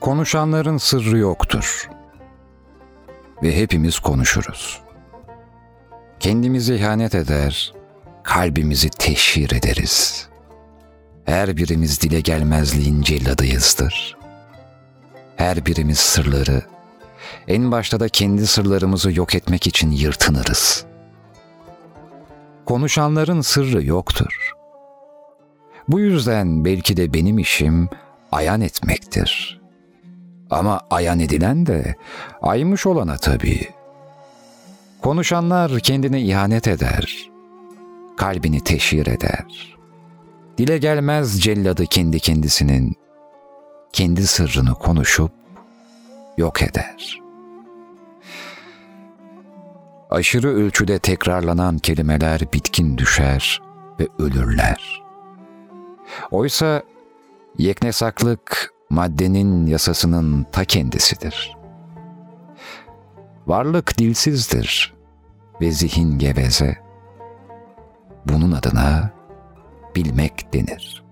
Konuşanların sırrı yoktur. Ve hepimiz konuşuruz. Kendimizi ihanet eder, kalbimizi teşhir ederiz. Her birimiz dile gelmezliğin celladıyızdır. Her birimiz sırları, en başta da kendi sırlarımızı yok etmek için yırtınırız. Konuşanların sırrı yoktur. Bu yüzden belki de benim işim ayan etmektir. Ama ayan edilen de aymış olana tabii. Konuşanlar kendine ihanet eder. Kalbini teşhir eder. Dile gelmez celladı kendi kendisinin. Kendi sırrını konuşup yok eder. Aşırı ölçüde tekrarlanan kelimeler bitkin düşer ve ölürler. Oysa yeknesaklık maddenin yasasının ta kendisidir. Varlık dilsizdir ve zihin geveze. Bunun adına bilmek denir.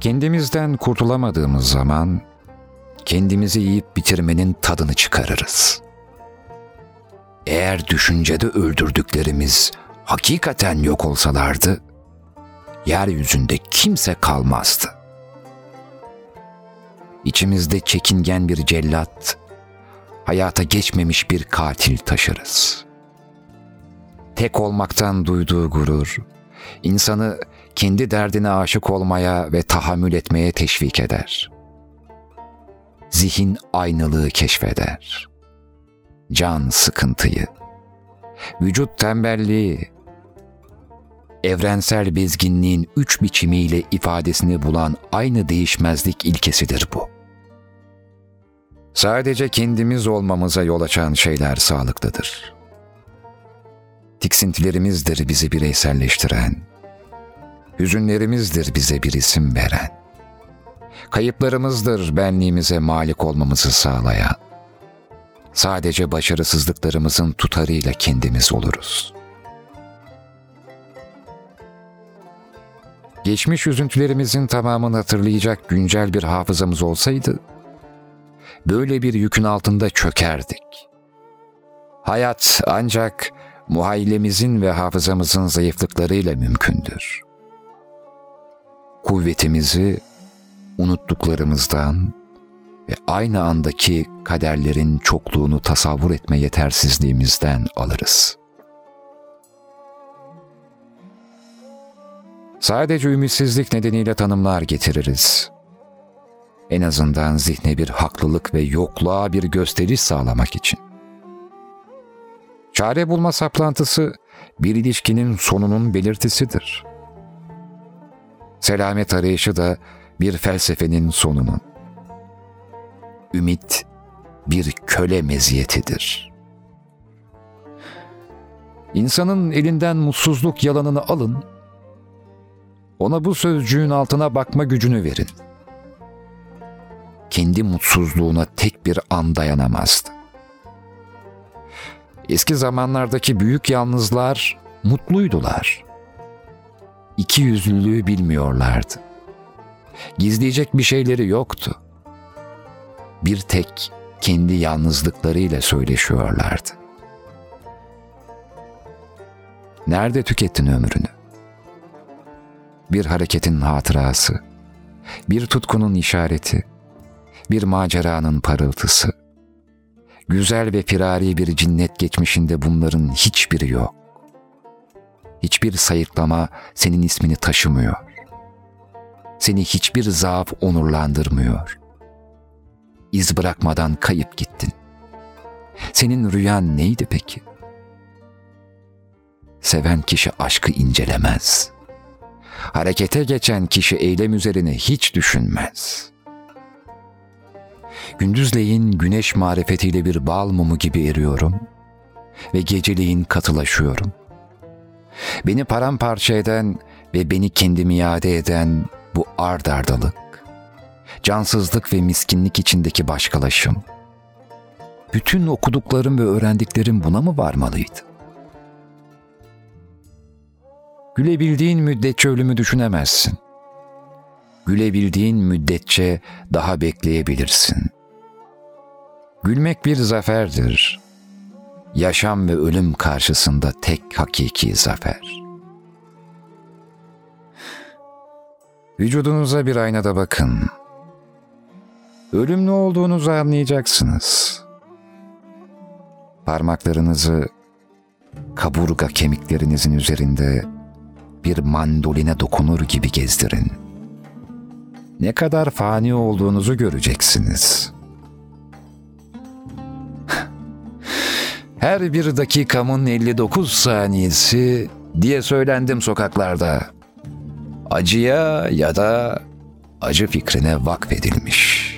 Kendimizden kurtulamadığımız zaman kendimizi yiyip bitirmenin tadını çıkarırız. Eğer düşüncede öldürdüklerimiz hakikaten yok olsalardı, yeryüzünde kimse kalmazdı. İçimizde çekingen bir cellat, hayata geçmemiş bir katil taşırız. Tek olmaktan duyduğu gurur, insanı kendi derdine aşık olmaya ve tahammül etmeye teşvik eder. Zihin aynılığı keşfeder. Can sıkıntıyı, vücut tembelliği, evrensel bezginliğin üç biçimiyle ifadesini bulan aynı değişmezlik ilkesidir bu. Sadece kendimiz olmamıza yol açan şeyler sağlıklıdır. Tiksintilerimizdir bizi bireyselleştiren, hüzünlerimizdir bize bir isim veren, kayıplarımızdır benliğimize malik olmamızı sağlayan, sadece başarısızlıklarımızın tutarıyla kendimiz oluruz. Geçmiş üzüntülerimizin tamamını hatırlayacak güncel bir hafızamız olsaydı, böyle bir yükün altında çökerdik. Hayat ancak muhayyilemizin ve hafızamızın zayıflıklarıyla mümkündür. Kuvvetimizi unuttuklarımızdan ve aynı andaki kaderlerin çokluğunu tasavvur etme yetersizliğimizden alırız. Sadece ümitsizlik nedeniyle tanımlar getiririz. En azından zihne bir haklılık ve yokluğa bir gösteriş sağlamak için. Çare bulma saplantısı bir ilişkinin sonunun belirtisidir. Selamet arayışı da bir felsefenin sonunun. Ümit bir köle meziyetidir. İnsanın elinden mutsuzluk yalanını alın, ona bu sözcüğün altına bakma gücünü verin. Kendi mutsuzluğuna tek bir an dayanamazdı. Eski zamanlardaki büyük yalnızlar mutluydular. İki yüzlülüğü bilmiyorlardı. Gizleyecek bir şeyleri yoktu. Bir tek kendi yalnızlıklarıyla söyleşiyorlardı. Nerede tükettin ömrünü? Bir hareketin hatırası, bir tutkunun işareti, bir maceranın parıltısı. Güzel ve firari bir cinnet geçmişinde bunların hiçbiri yok. Hiçbir sayıklama senin ismini taşımıyor. Seni hiçbir zaaf onurlandırmıyor. İz bırakmadan kayıp gittin. Senin rüyan neydi peki? Seven kişi aşkı incelemez. Harekete geçen kişi eylem üzerine hiç düşünmez. Gündüzleyin güneş marifetiyle bir bal mumu gibi eriyorum ve geceleyin katılaşıyorum. Beni paramparça eden ve beni kendimi iade eden bu ardardalık, cansızlık ve miskinlik içindeki başkalaşım, bütün okuduklarım ve öğrendiklerim buna mı varmalıydı? Gülebildiğin müddetçe ölümü düşünemezsin. Gülebildiğin müddetçe daha bekleyebilirsin. Gülmek bir zaferdir. Yaşam ve ölüm karşısında tek hakiki zafer. Vücudunuza bir aynada bakın. Ölümlü olduğunuzu anlayacaksınız. Parmaklarınızı kaburga kemiklerinizin üzerinde bir mandoline dokunur gibi gezdirin. Ne kadar fani olduğunuzu göreceksiniz. Her bir dakikamın 59 saniyesi diye söylendim sokaklarda. Acıya ya da acı fikrine vakfedilmiş.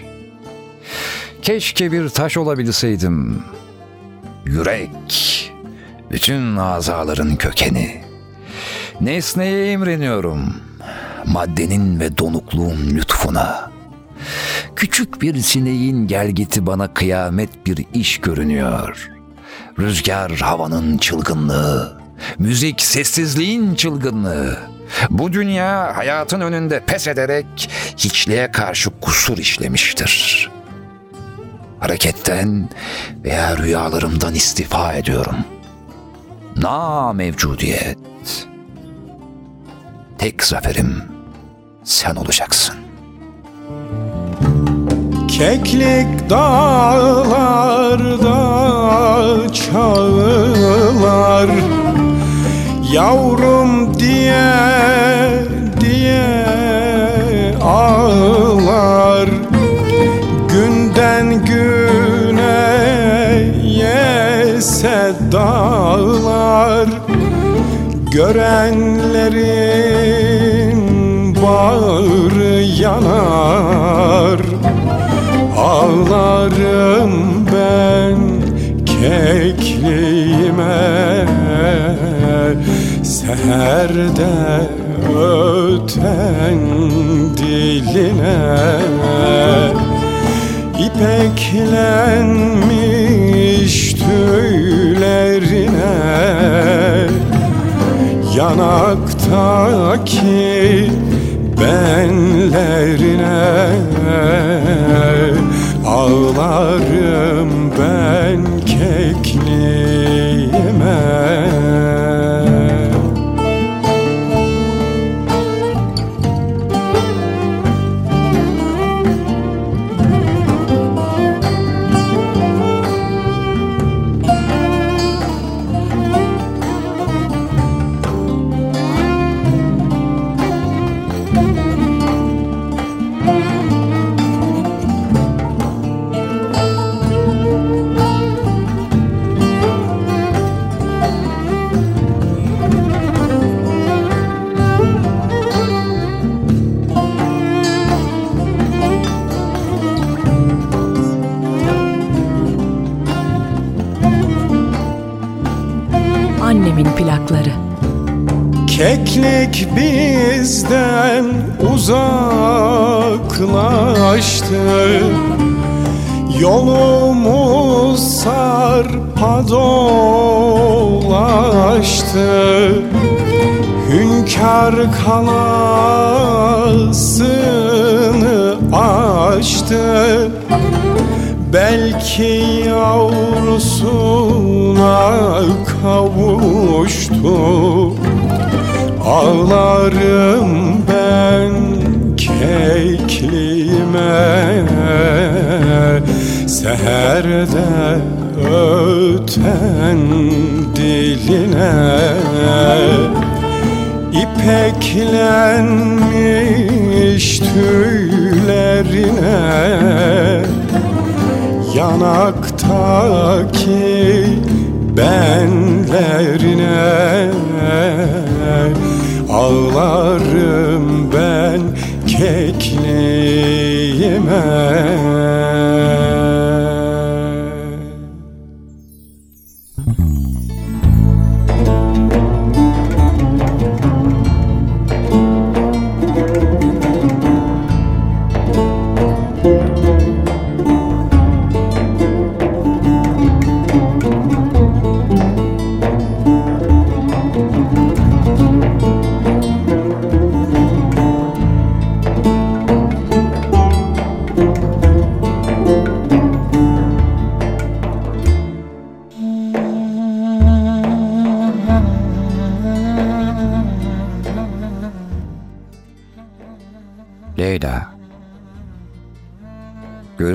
Keşke bir taş olabilseydim. Yürek, bütün azaların kökeni. Nesneye imreniyorum. Maddenin ve donukluğun lütfuna. Küçük bir sineğin gelgiti bana kıyamet bir iş görünüyor. Rüzgar havanın çılgınlığı. Müzik sessizliğin çılgınlığı. Bu dünya hayatın önünde pes ederek hiçliğe karşı kusur işlemiştir. Hareketten veya rüyalarımdan istifa ediyorum. Na mevcudiyet tek zaferim sen olacaksın. Keklik dağlarda çağlar Yavrum diye diye ağlar. Günden güne yese dağlar. Görenlerin bağrı yanar. Ağlarım ben kekliğime Seherde öten diline İpeklenmiş tüylerine Yanaktaki benlerine Ağlarım ben kekliğime Keklik bizden uzaklaştı. Yolumuz sarpa dolaştı. Hünkâr kalasını açtı. Belki yavrusuna Ağlarım ben kekliğime Seherde öten diline. İpeklenmiş tüylerine Yanaktaki benlerine Ağlarım ben kekliğime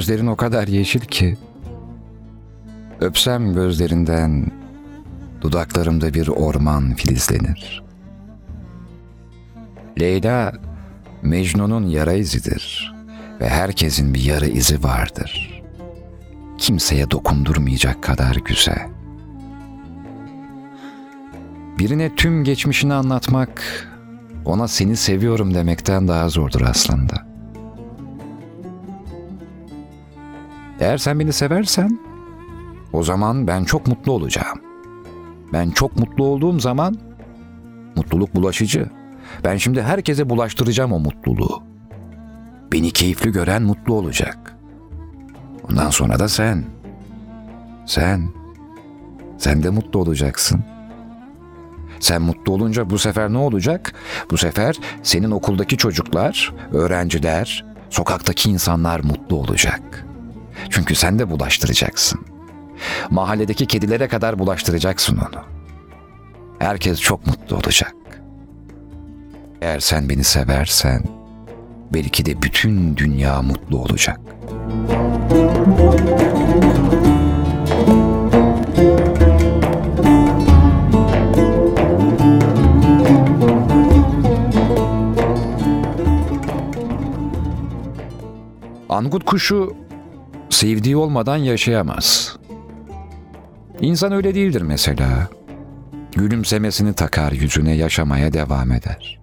Gözlerin o kadar yeşil ki öpsem gözlerinden dudaklarımda bir orman filizlenir. Leyla Mecnun'un yara izidir ve herkesin bir yara izi vardır. Kimseye dokundurmayacak kadar güzel. Birine tüm geçmişini anlatmak, ona seni seviyorum demekten daha zordur aslında. Eğer sen beni seversen, o zaman ben çok mutlu olacağım. Ben çok mutlu olduğum zaman, mutluluk bulaşıcı. Ben şimdi herkese bulaştıracağım o mutluluğu. Beni keyifli gören mutlu olacak. Ondan sonra da sen. Sen. Sen de mutlu olacaksın. Sen mutlu olunca bu sefer ne olacak? Bu sefer senin okuldaki çocuklar, öğrenciler, sokaktaki insanlar mutlu olacak. Çünkü sen de bulaştıracaksın. Mahalledeki kedilere kadar bulaştıracaksın onu. Herkes çok mutlu olacak. Eğer sen beni seversen, belki de bütün dünya mutlu olacak. Angut kuşu sevdiği olmadan yaşayamaz. İnsan öyle değildir mesela. Gülümsemesini takar yüzüne yaşamaya devam eder.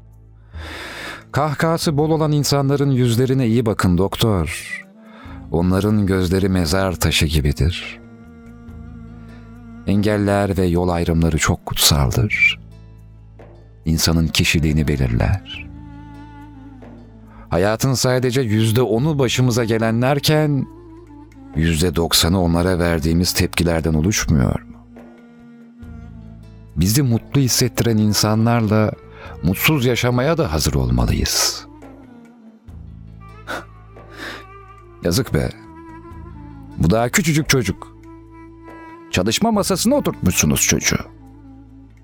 Kahkahası bol olan insanların yüzlerine iyi bakın doktor. Onların gözleri mezar taşı gibidir. Engeller ve yol ayrımları çok kutsaldır. İnsanın kişiliğini belirler. Hayatın sadece yüzde onu başımıza gelenlerken yüzde doksanı onlara verdiğimiz tepkilerden oluşmuyor mu? Bizi mutlu hissettiren insanlarla mutsuz yaşamaya da hazır olmalıyız. Yazık be. Bu daha küçücük çocuk. Çalışma masasına oturtmuşsunuz çocuğu.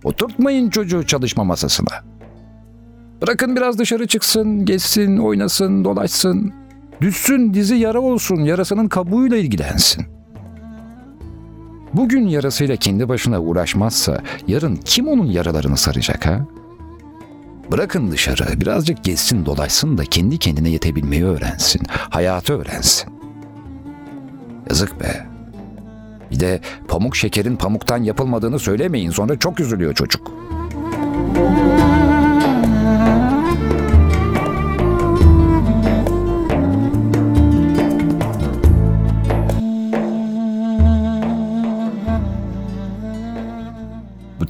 Oturtmayın çocuğu çalışma masasına. Bırakın biraz dışarı çıksın, geçsin, oynasın, dolaşsın. Düşsün, dizi yara olsun, yarasının kabuğuyla ilgilensin. Bugün yarasıyla kendi başına uğraşmazsa yarın kim onun yaralarını saracak ha? Bırakın dışarı, birazcık gezsin, dolaşsın da kendi kendine yetebilmeyi öğrensin, hayatı öğrensin. Yazık be. Bir de pamuk şekerin pamuktan yapılmadığını söylemeyin sonra çok üzülüyor çocuk. Bu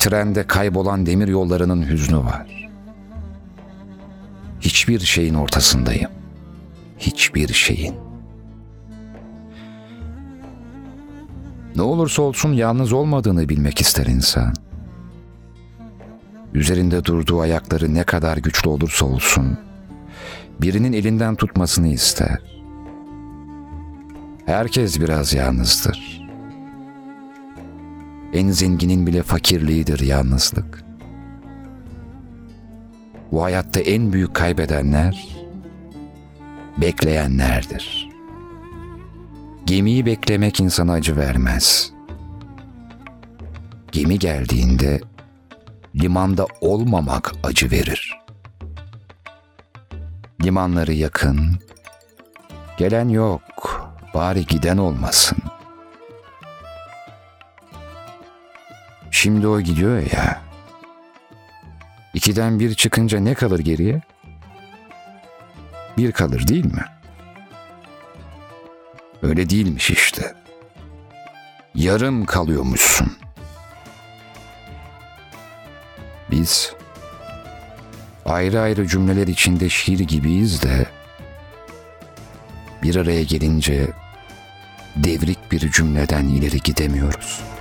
trende kaybolan demir yollarının hüznü var. Hiçbir şeyin ortasındayım. Hiçbir şeyin. Ne olursa olsun yalnız olmadığını bilmek ister insan. Üzerinde durduğu ayakları ne kadar güçlü olursa olsun, birinin elinden tutmasını ister. Herkes biraz yalnızdır. En zenginin bile fakirliğidir yalnızlık. Bu hayatta en büyük kaybedenler bekleyenlerdir. Gemiyi beklemek insana acı vermez. Gemi geldiğinde limanda olmamak acı verir. Limanları yakın, gelen yok, bari giden olmasın. Şimdi o gidiyor ya. İkiden bir çıkınca ne kalır geriye? Bir kalır değil mi? Öyle değilmiş işte. Yarım kalıyormuşsun. Biz ayrı ayrı cümleler içinde şiir gibiyiz de bir araya gelince devrik bir cümleden ileri gidemiyoruz.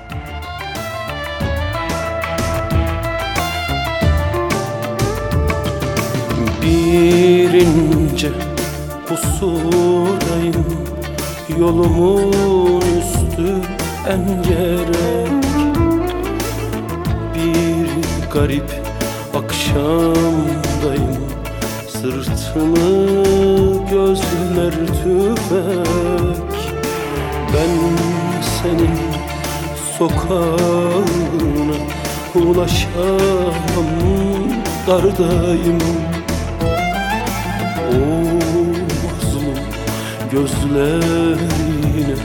İnce pusudayım Yolumun üstü engerek. Bir garip akşamdayım sırtımı gözler tüfek. Ben senin sokağına ulaşamam dardayım mazlum gözlerine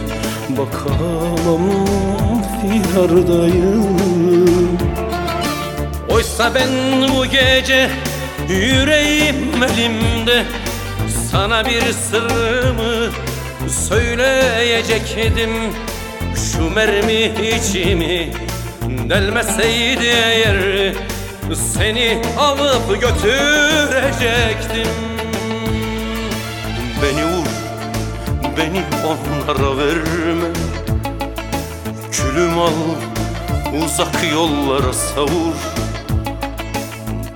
bakamam firadayım Oysa ben bu gece yüreğim elimde Sana bir sırrımı söyleyecektim. Şu mermi içimi delmeseydi eğer Seni alıp götürecektim Beni vur, beni onlara verme. Külüm al, uzak yollara savur.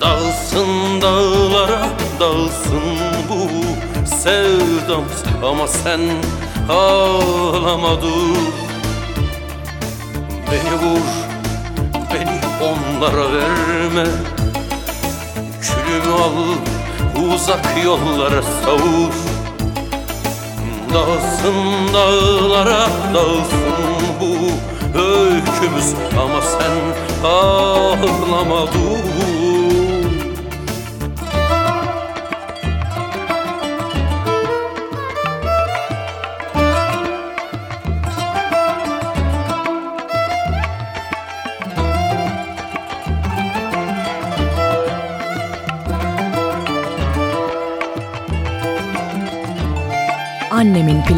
Dağılsın dağlara, dağılsın bu sevdam. Ama sen ağlama dur. Beni vur, beni onlara verme. Külümü al, uzak yollara savur Dağılsın dağlara, dağılsın bu öykümüz. Ama sen ağlama dur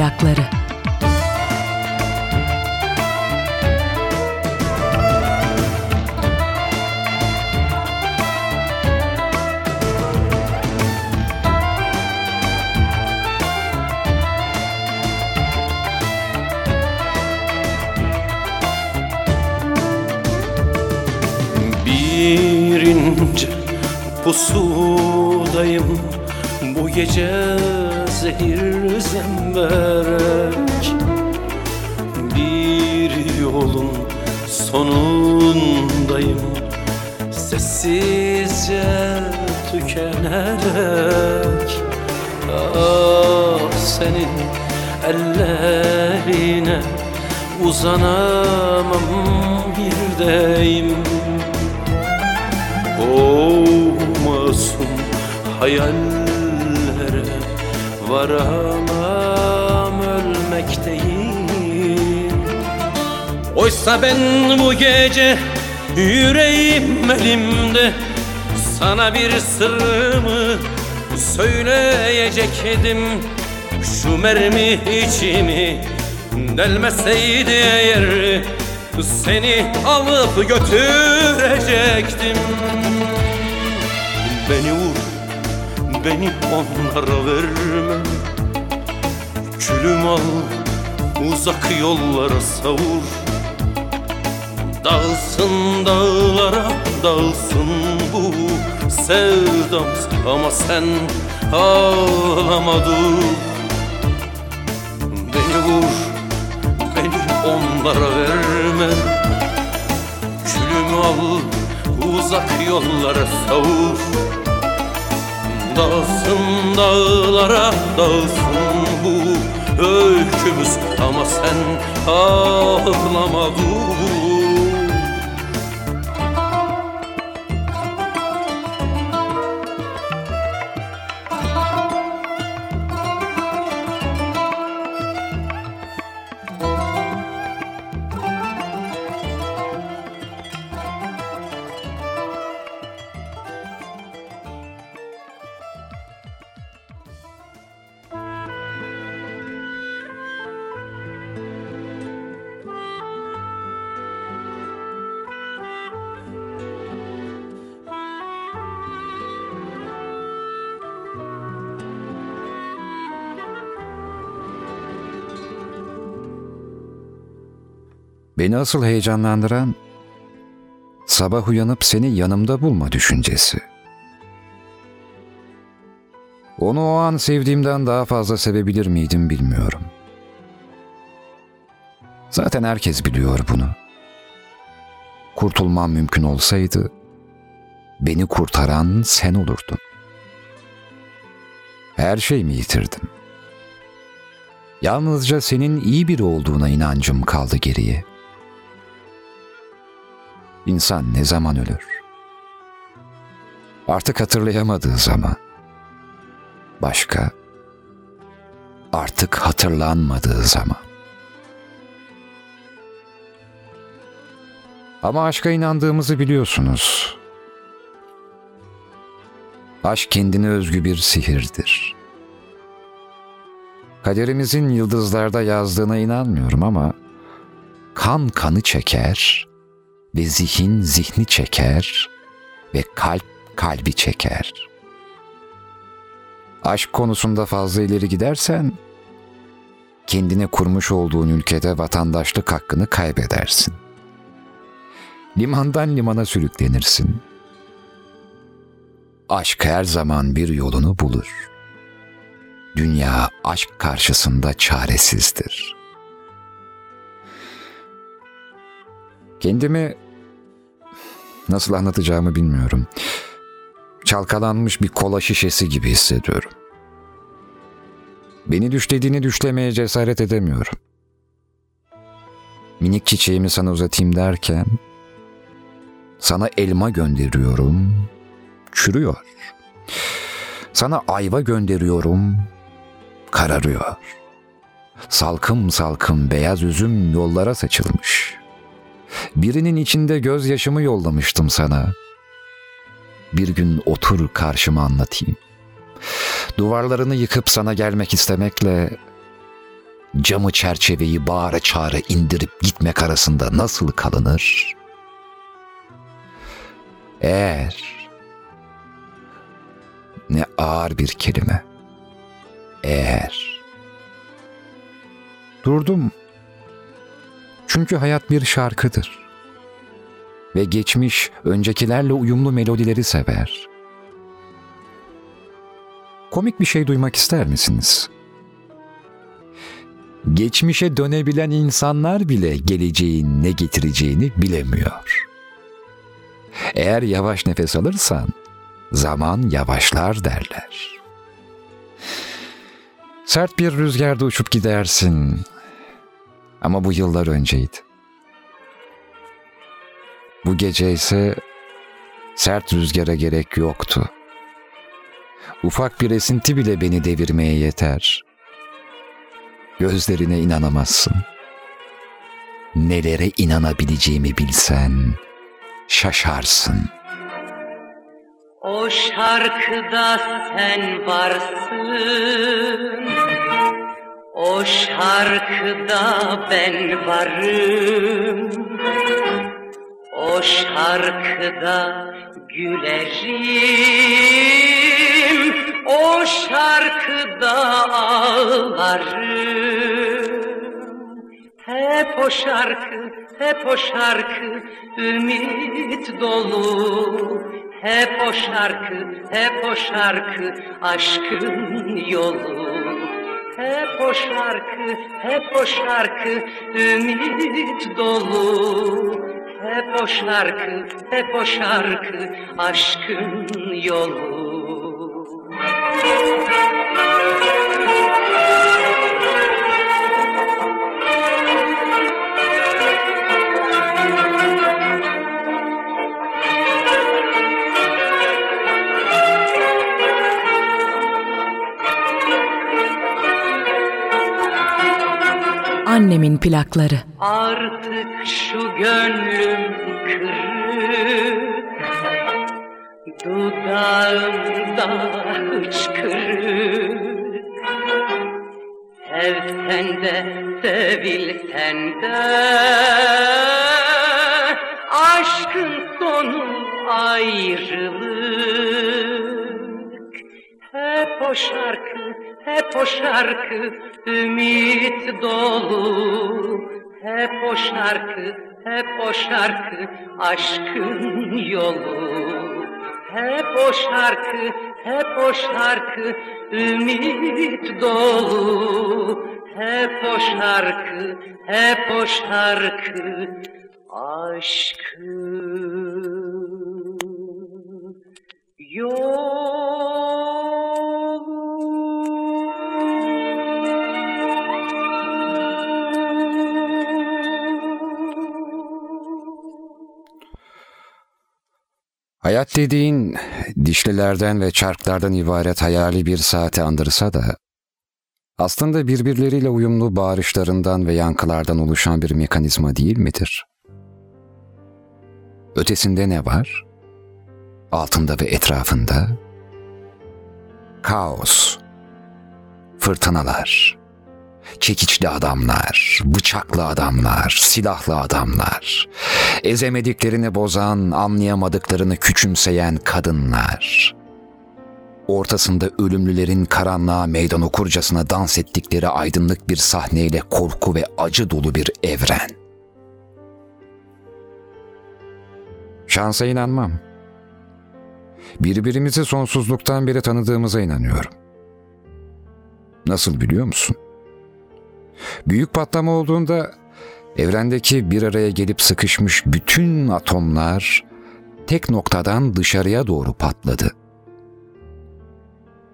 Annemin uzanamam birdeyim O masum hayallere varamam ölmekteyim Oysa ben bu gece yüreğim elimde Sana bir sırrımı söyleyecektim. Şu mermi içimi delmeseydi eğer Seni alıp götürecektim. Beni vur, beni onlara verme. Külüm al, uzak yollara savur. Dağılsın dağlara, dağılsın bu sevdam Ama sen ağlama dur. Beni vur, onlara verme Külümü al, uzak yollara savur Dağılsın dağlara, dağılsın bu. Öykümüz Ama sen ağlama dur Beni asıl heyecanlandıran sabah uyanıp seni yanımda bulma düşüncesi. Onu o an sevdiğimden daha fazla sevebilir miydim bilmiyorum. Zaten herkes biliyor bunu. Kurtulmam mümkün olsaydı beni kurtaran sen olurdun. Her şey mi yitirdim? Yalnızca senin iyi biri olduğuna inancım kaldı geriye. İnsan ne zaman ölür? Artık hatırlayamadığı zaman. Başka, artık hatırlanmadığı zaman. Ama aşka inandığımızı biliyorsunuz. Aşk kendine özgü bir sihirdir. Kaderimizin yıldızlarda yazdığına inanmıyorum ama kan kanı çeker ve zihin zihni çeker ve kalp kalbi çeker. Aşk konusunda fazla ileri gidersen kendine kurmuş olduğun ülkede vatandaşlık hakkını kaybedersin. Limandan limana sürüklenirsin. Aşk her zaman bir yolunu bulur. Dünya aşk karşısında çaresizdir. Kendimi nasıl anlatacağımı bilmiyorum. Çalkalanmış bir kola şişesi gibi hissediyorum. Beni düşlediğini düşlemeye cesaret edemiyorum. Minik çiçeğimi sana uzatayım derken sana elma gönderiyorum, çürüyor. Sana ayva gönderiyorum, kararıyor. Salkım salkım beyaz üzüm yollara saçılmış. Birinin içinde gözyaşımı yollamıştım sana. Bir gün otur karşıma anlatayım. Duvarlarını yıkıp sana gelmek istemekle camı çerçeveyi bağıra çağıra indirip gitmek arasında nasıl kalınır? Eğer ne ağır bir kelime. Eğer durdum. Çünkü hayat bir şarkıdır. Ve geçmiş öncekilerle uyumlu melodileri sever. Komik bir şey duymak ister misiniz? Geçmişe dönebilen insanlar bile geleceğin ne getireceğini bilemiyor. Eğer yavaş nefes alırsan zaman yavaşlar derler. Sert bir rüzgarda uçup gidersin. Ama bu yıllar önceydi. Bu gece ise sert rüzgara gerek yoktu. Ufak bir esinti bile beni devirmeye yeter. Gözlerine inanamazsın. Nelere inanabileceğimi bilsen şaşarsın. O şarkıda sen varsın O şarkıda ben varım O şarkıda gülerim O şarkıda ağlarım hep o şarkı, hep o şarkı ümit dolu. Hep o şarkı, hep o şarkı aşkın yolu. Hep o şarkı, hep o şarkı ümit dolu. Hep o şarkı, hep o şarkı aşkın yolu. Annemin plakları. Artık şu gönlüm kırık Dudağımda hıçkırık. Sevsen de sevilsen de. Aşkın sonu ayrılık. Hep o şarkı, hep o şarkı ümit dolu. Hep o şarkı, hep o şarkı aşkın yolu. Hep o şarkı, hep o şarkı ümit dolu. Hep o şarkı, hep o şarkı aşkın yolu Hayat dediğin dişlilerden ve çarklardan ibaret hayali bir saate andırsa da aslında birbirleriyle uyumlu bağırışlarından ve yankılardan oluşan bir mekanizma değil midir? Ötesinde ne var? Altında ve etrafında kaos, fırtınalar, çekiçli adamlar, bıçaklı adamlar, silahlı adamlar, ezemediklerini bozan, anlayamadıklarını küçümseyen kadınlar, ortasında ölümlülerin karanlığa meydan okurcasına dans ettikleri aydınlık bir sahneyle korku ve acı dolu bir evren. Şansa inanmam. Birbirimizi sonsuzluktan beri tanıdığımıza inanıyorum. Nasıl biliyor musun? Büyük patlama olduğunda evrendeki bir araya gelip sıkışmış bütün atomlar tek noktadan dışarıya doğru patladı.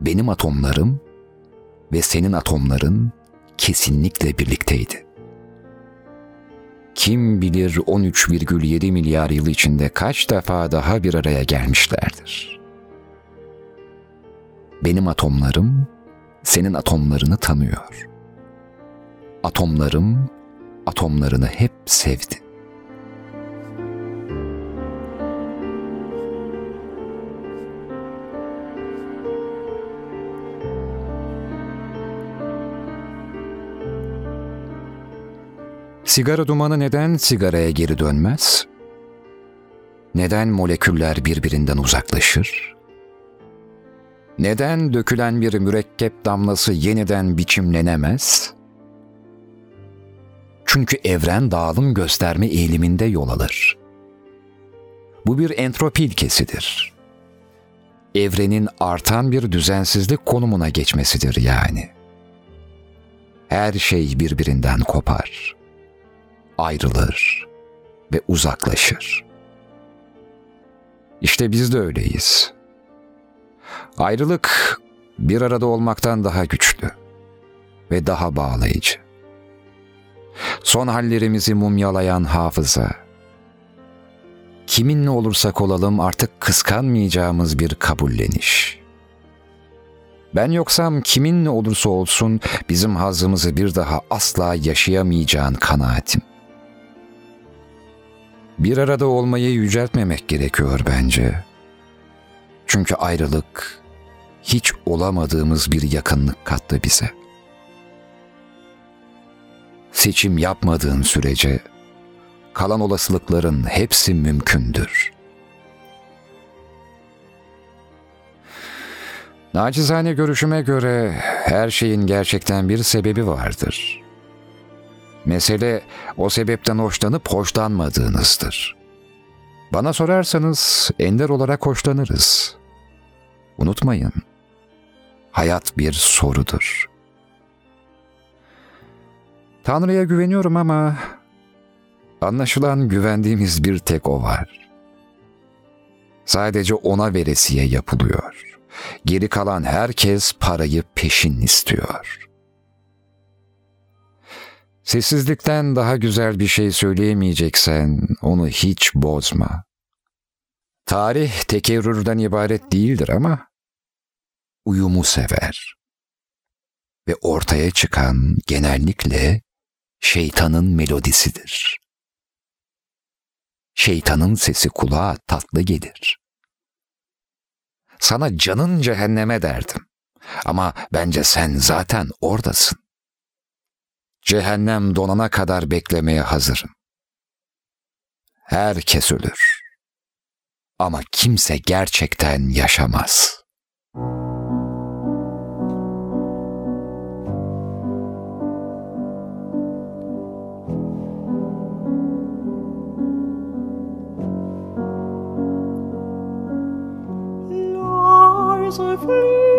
Benim atomlarım ve senin atomların kesinlikle birlikteydi. Kim bilir 13,7 milyar yıl içinde kaç defa daha bir araya gelmişlerdir. Benim atomlarım senin atomlarını tanıyor. Atomlarım atomlarını hep sevdi. Sigara dumanı neden sigaraya geri dönmez? Neden moleküller birbirinden uzaklaşır? Neden dökülen bir mürekkep damlası yeniden biçimlenemez? Çünkü evren dağılım gösterme eğiliminde yol alır. Bu bir entropi ilkesidir. Evrenin artan bir düzensizlik konumuna geçmesidir yani. Her şey birbirinden kopar, ayrılır ve uzaklaşır. İşte biz de öyleyiz. Ayrılık bir arada olmaktan daha güçlü ve daha bağlayıcı son hallerimizi mumyalayan hafıza. Kiminle olursak olalım artık kıskanmayacağımız bir kabulleniş. Ben yoksam kiminle olursa olsun bizim hazımızı bir daha asla yaşayamayacağın kanaatim. Bir arada olmayı yüceltmemek gerekiyor bence. Çünkü ayrılık hiç olamadığımız bir yakınlık kattı bize.'' Seçim yapmadığın sürece kalan olasılıkların hepsi mümkündür. Nacizane görüşüme göre her şeyin gerçekten bir sebebi vardır. Mesele o sebepten hoşlanıp hoşlanmadığınızdır. Bana sorarsanız ender olarak hoşlanırız. Unutmayın, hayat bir sorudur. Tanrı'ya güveniyorum ama anlaşılan güvendiğimiz bir tek o var. Sadece ona veresiye yapılıyor. Geri kalan herkes parayı peşin istiyor. Sessizlikten daha güzel bir şey söyleyemeyeceksen onu hiç bozma. Tarih tekerrürden ibaret değildir ama uyumu sever. Ve ortaya çıkan genellikle şeytanın melodisidir. Şeytanın sesi kulağa tatlı gelir. Sana canın cehenneme derdim. Ama bence sen zaten oradasın. Cehennem donana kadar beklemeye hazırım. Herkes ölür. Ama kimse gerçekten yaşamaz.'' as I flew.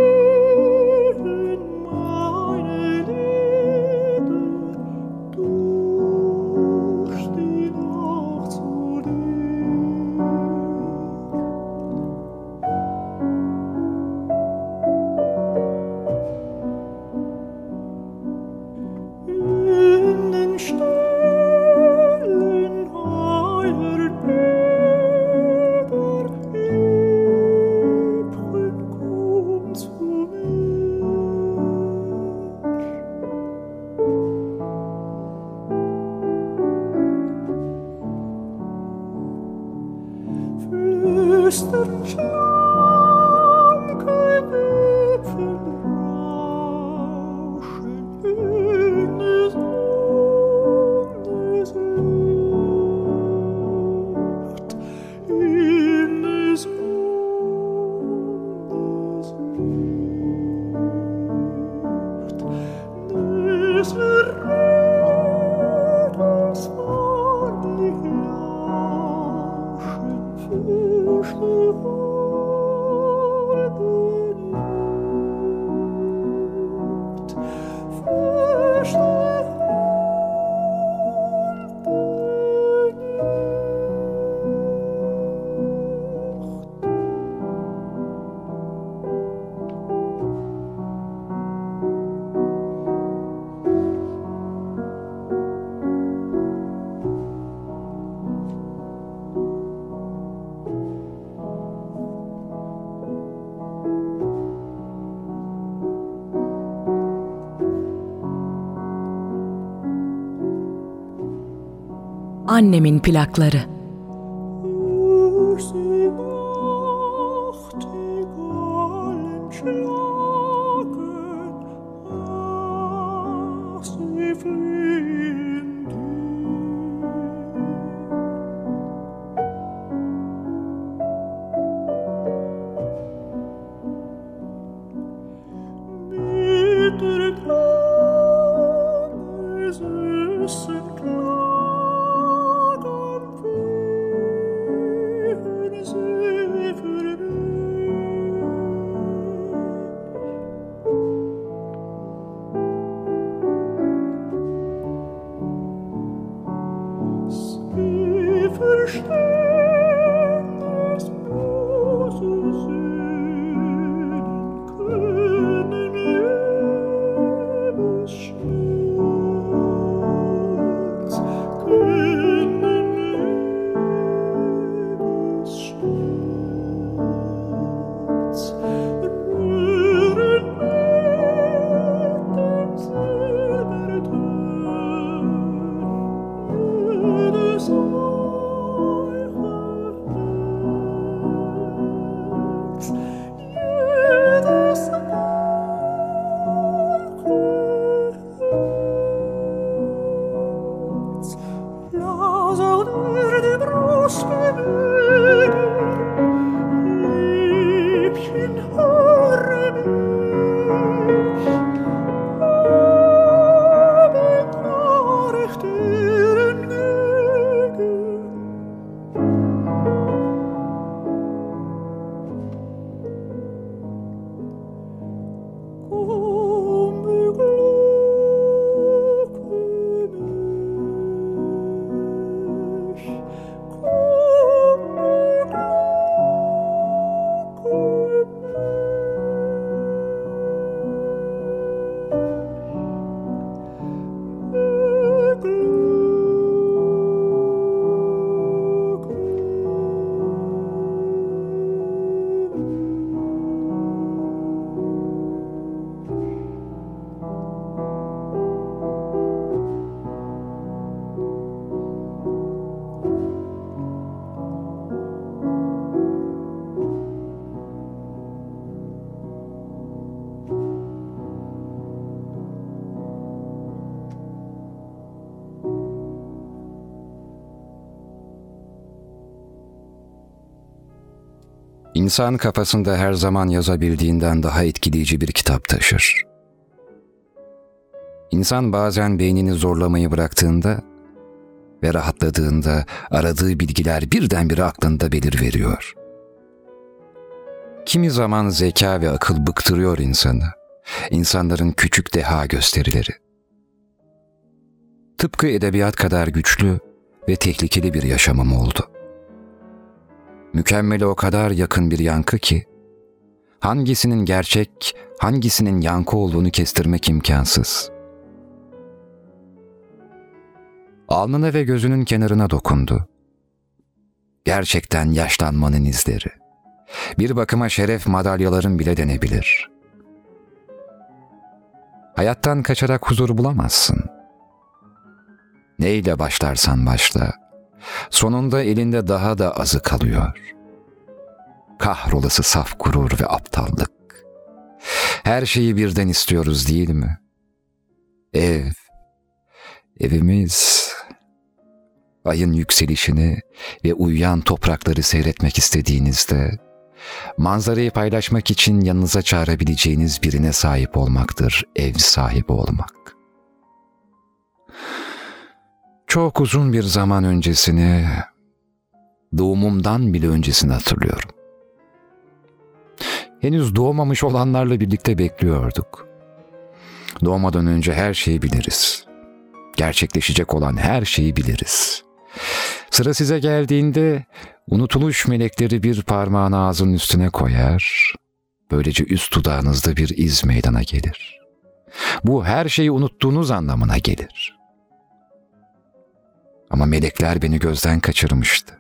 Annemin plakları. İnsan kafasında her zaman yazabildiğinden daha etkileyici bir kitap taşır. İnsan bazen beynini zorlamayı bıraktığında ve rahatladığında aradığı bilgiler birdenbire aklında belir veriyor. Kimi zaman zeka ve akıl bıktırıyor insanı. İnsanların küçük deha gösterileri. Tıpkı edebiyat kadar güçlü ve tehlikeli bir yaşamım oldu mükemmele o kadar yakın bir yankı ki, hangisinin gerçek, hangisinin yankı olduğunu kestirmek imkansız. Alnına ve gözünün kenarına dokundu. Gerçekten yaşlanmanın izleri. Bir bakıma şeref madalyaların bile denebilir. Hayattan kaçarak huzur bulamazsın. Neyle başlarsan başla, sonunda elinde daha da azı kalıyor. Kahrolası saf gurur ve aptallık. Her şeyi birden istiyoruz değil mi? Ev, evimiz, ayın yükselişini ve uyuyan toprakları seyretmek istediğinizde, manzarayı paylaşmak için yanınıza çağırabileceğiniz birine sahip olmaktır ev sahibi olmak. Çok uzun bir zaman öncesini, doğumumdan bile öncesini hatırlıyorum. Henüz doğmamış olanlarla birlikte bekliyorduk. Doğmadan önce her şeyi biliriz. Gerçekleşecek olan her şeyi biliriz. Sıra size geldiğinde unutuluş melekleri bir parmağını ağzının üstüne koyar. Böylece üst dudağınızda bir iz meydana gelir. Bu her şeyi unuttuğunuz anlamına gelir. Ama melekler beni gözden kaçırmıştı.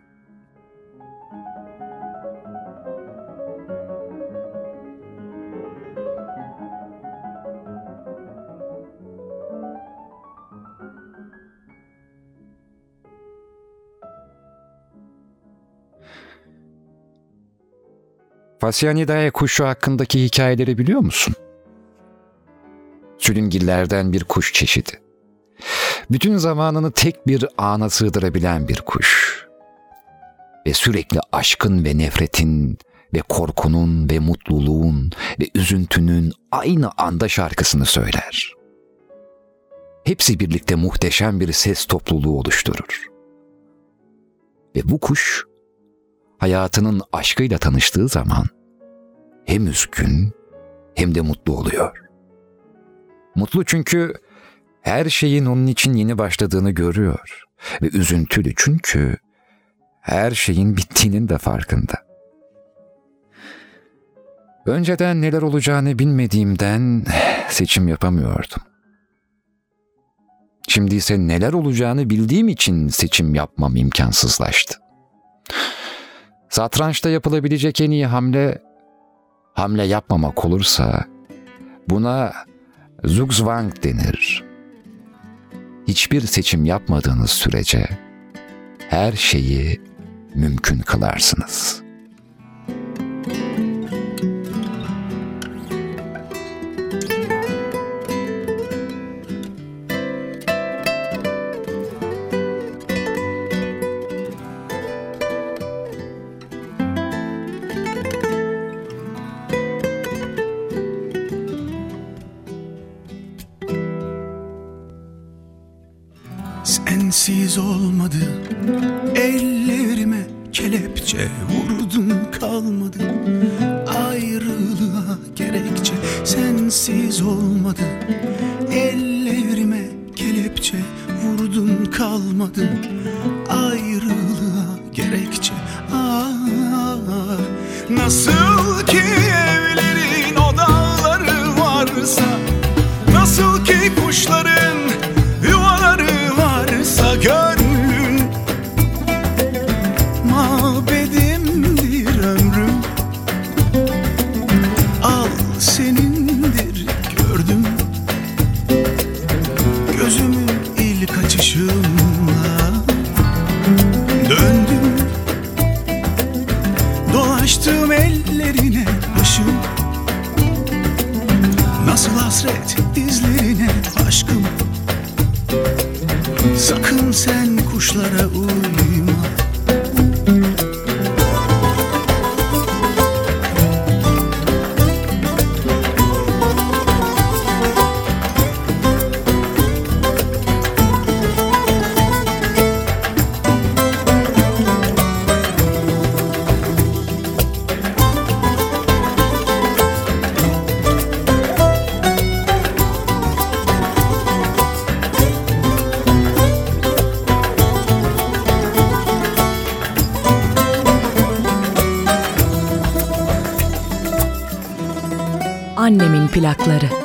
Fasyanidae kuşu hakkındaki hikayeleri biliyor musun? Sülüngillerden bir kuş çeşidi. Bütün zamanını tek bir ana sığdırabilen bir kuş. Ve sürekli aşkın ve nefretin ve korkunun ve mutluluğun ve üzüntünün aynı anda şarkısını söyler. Hepsi birlikte muhteşem bir ses topluluğu oluşturur. Ve bu kuş hayatının aşkıyla tanıştığı zaman hem üzgün hem de mutlu oluyor. Mutlu çünkü her şeyin onun için yeni başladığını görüyor ve üzüntülü çünkü her şeyin bittiğinin de farkında. Önceden neler olacağını bilmediğimden seçim yapamıyordum. Şimdi ise neler olacağını bildiğim için seçim yapmam imkansızlaştı. Satrançta yapılabilecek en iyi hamle hamle yapmamak olursa buna zugzwang denir. Hiçbir seçim yapmadığınız sürece her şeyi mümkün kılarsınız.'' Nasıl plakları.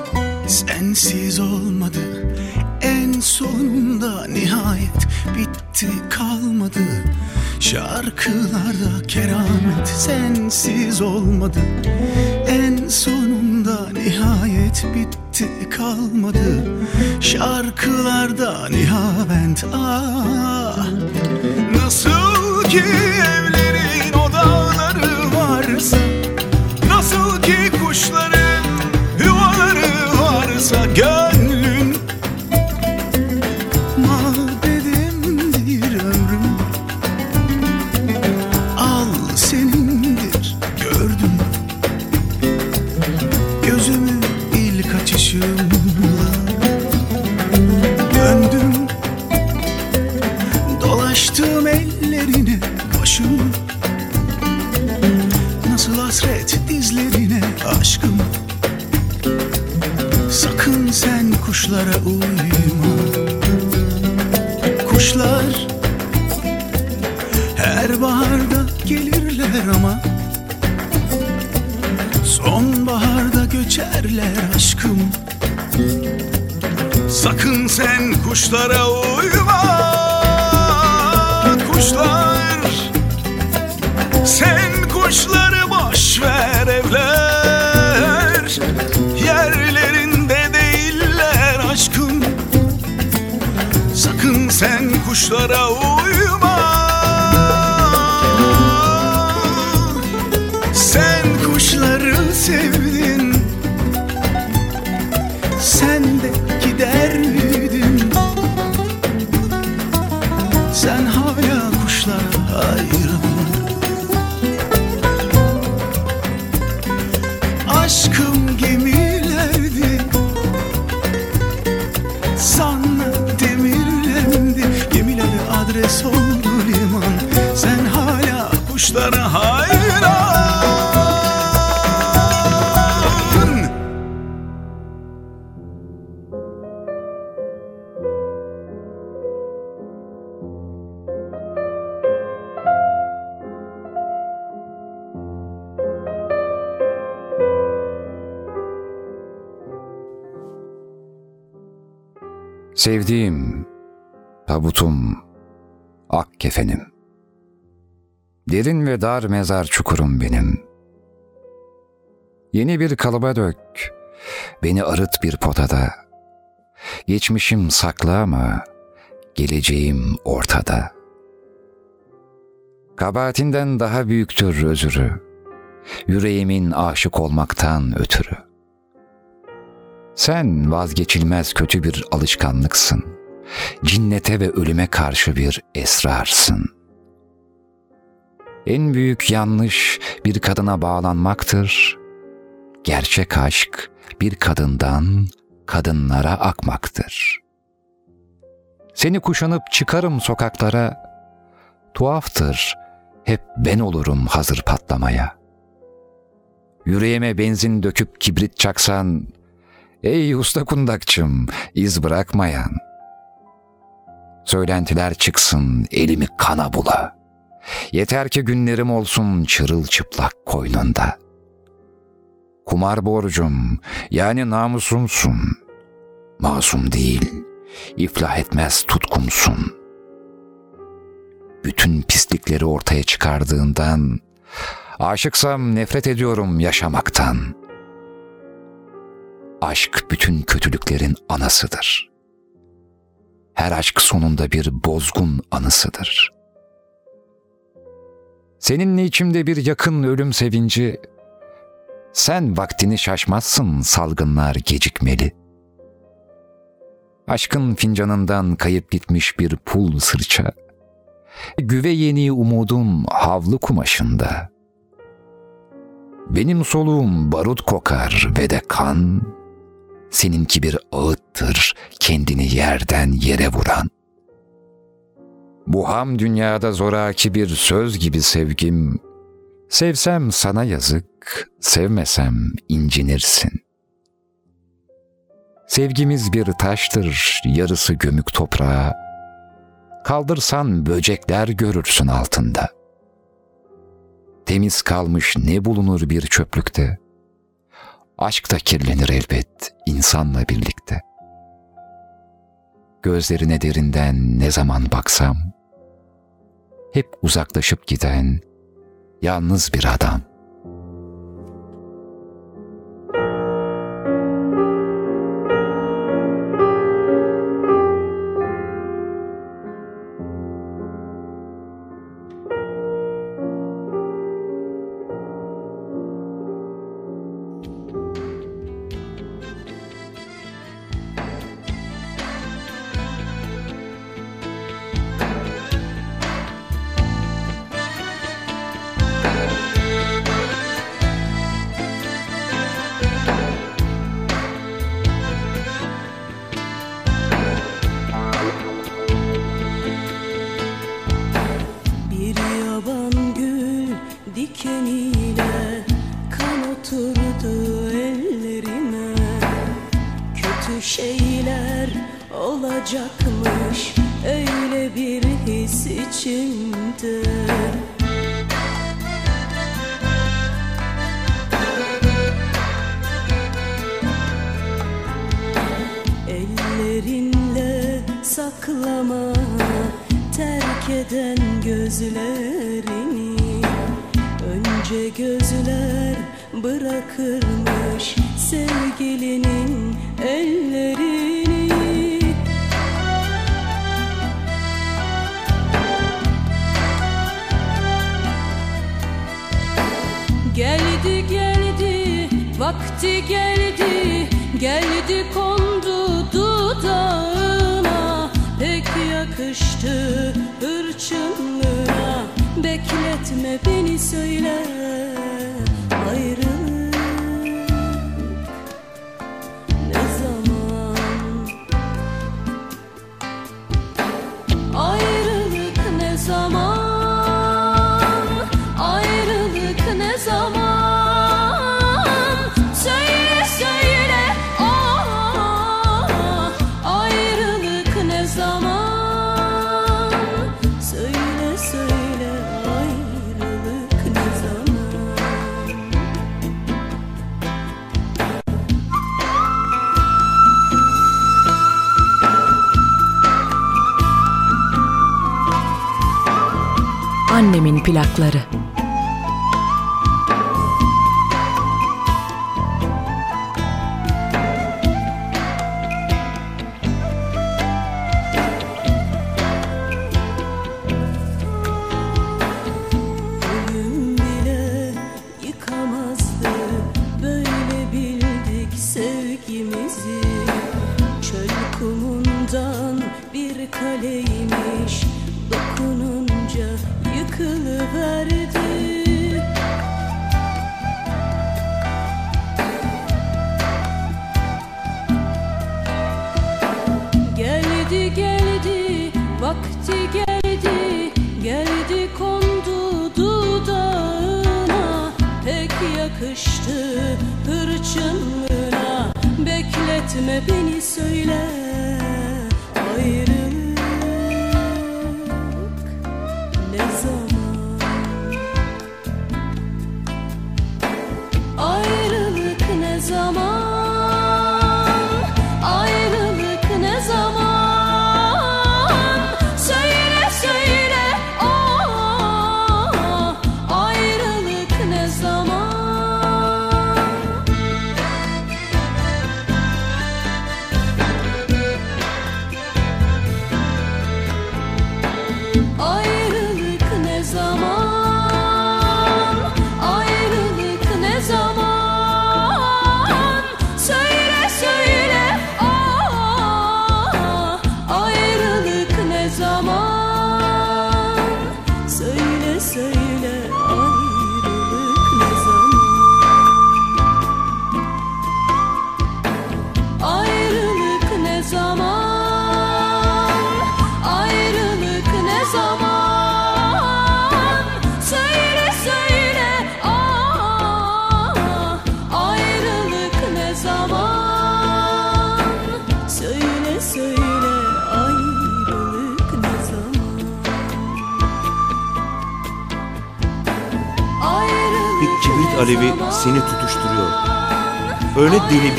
sevdim Sevdiğim, tabutum, ak kefenim. Derin ve dar mezar çukurum benim. Yeni bir kalıba dök, beni arıt bir potada. Geçmişim saklı ama geleceğim ortada. Kabahatinden daha büyüktür özürü, yüreğimin aşık olmaktan ötürü. Sen vazgeçilmez kötü bir alışkanlıksın. Cinnete ve ölüme karşı bir esrarsın. En büyük yanlış bir kadına bağlanmaktır. Gerçek aşk bir kadından kadınlara akmaktır. Seni kuşanıp çıkarım sokaklara. Tuhaftır, hep ben olurum hazır patlamaya. Yüreğime benzin döküp kibrit çaksan, Ey usta kundakçım, iz bırakmayan. Söylentiler çıksın, elimi kana bula. Yeter ki günlerim olsun çırılçıplak koynunda. Kumar borcum, yani namusumsun. Masum değil, iflah etmez tutkumsun. Bütün pislikleri ortaya çıkardığından, aşıksam nefret ediyorum yaşamaktan.'' Aşk bütün kötülüklerin anasıdır. Her aşk sonunda bir bozgun anısıdır. Seninle içimde bir yakın ölüm sevinci, sen vaktini şaşmazsın salgınlar gecikmeli. Aşkın fincanından kayıp gitmiş bir pul sırça, güve yeni umudun havlu kumaşında. Benim soluğum barut kokar ve de kan, seninki bir ağıttır kendini yerden yere vuran. Bu ham dünyada zoraki bir söz gibi sevgim, sevsem sana yazık, sevmesem incinirsin. Sevgimiz bir taştır, yarısı gömük toprağa, kaldırsan böcekler görürsün altında. Temiz kalmış ne bulunur bir çöplükte?'' Aşk da kirlenir elbet insanla birlikte. Gözlerine derinden ne zaman baksam, hep uzaklaşıp giden yalnız bir adam.''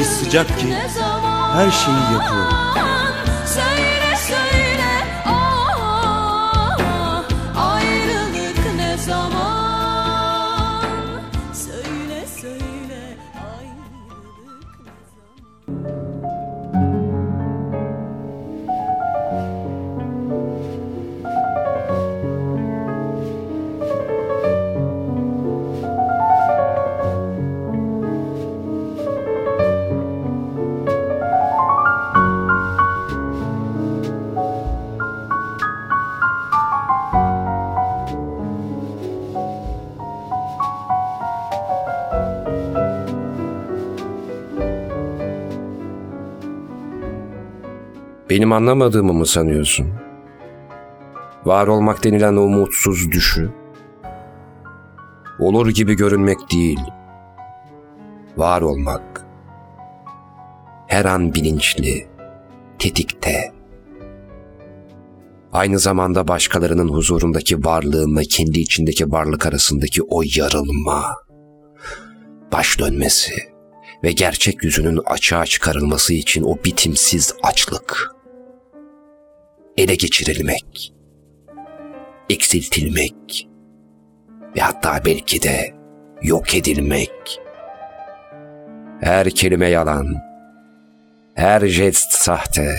sıcak ki her şeyi yakıyor. Benim anlamadığımı mı sanıyorsun? Var olmak denilen o mutsuz düşü. Olur gibi görünmek değil. Var olmak. Her an bilinçli, tetikte. Aynı zamanda başkalarının huzurundaki varlığınla kendi içindeki varlık arasındaki o yarılma, baş dönmesi ve gerçek yüzünün açığa çıkarılması için o bitimsiz açlık.'' Ele geçirilmek, eksiltilmek ve hatta belki de yok edilmek. Her kelime yalan, her jest sahte,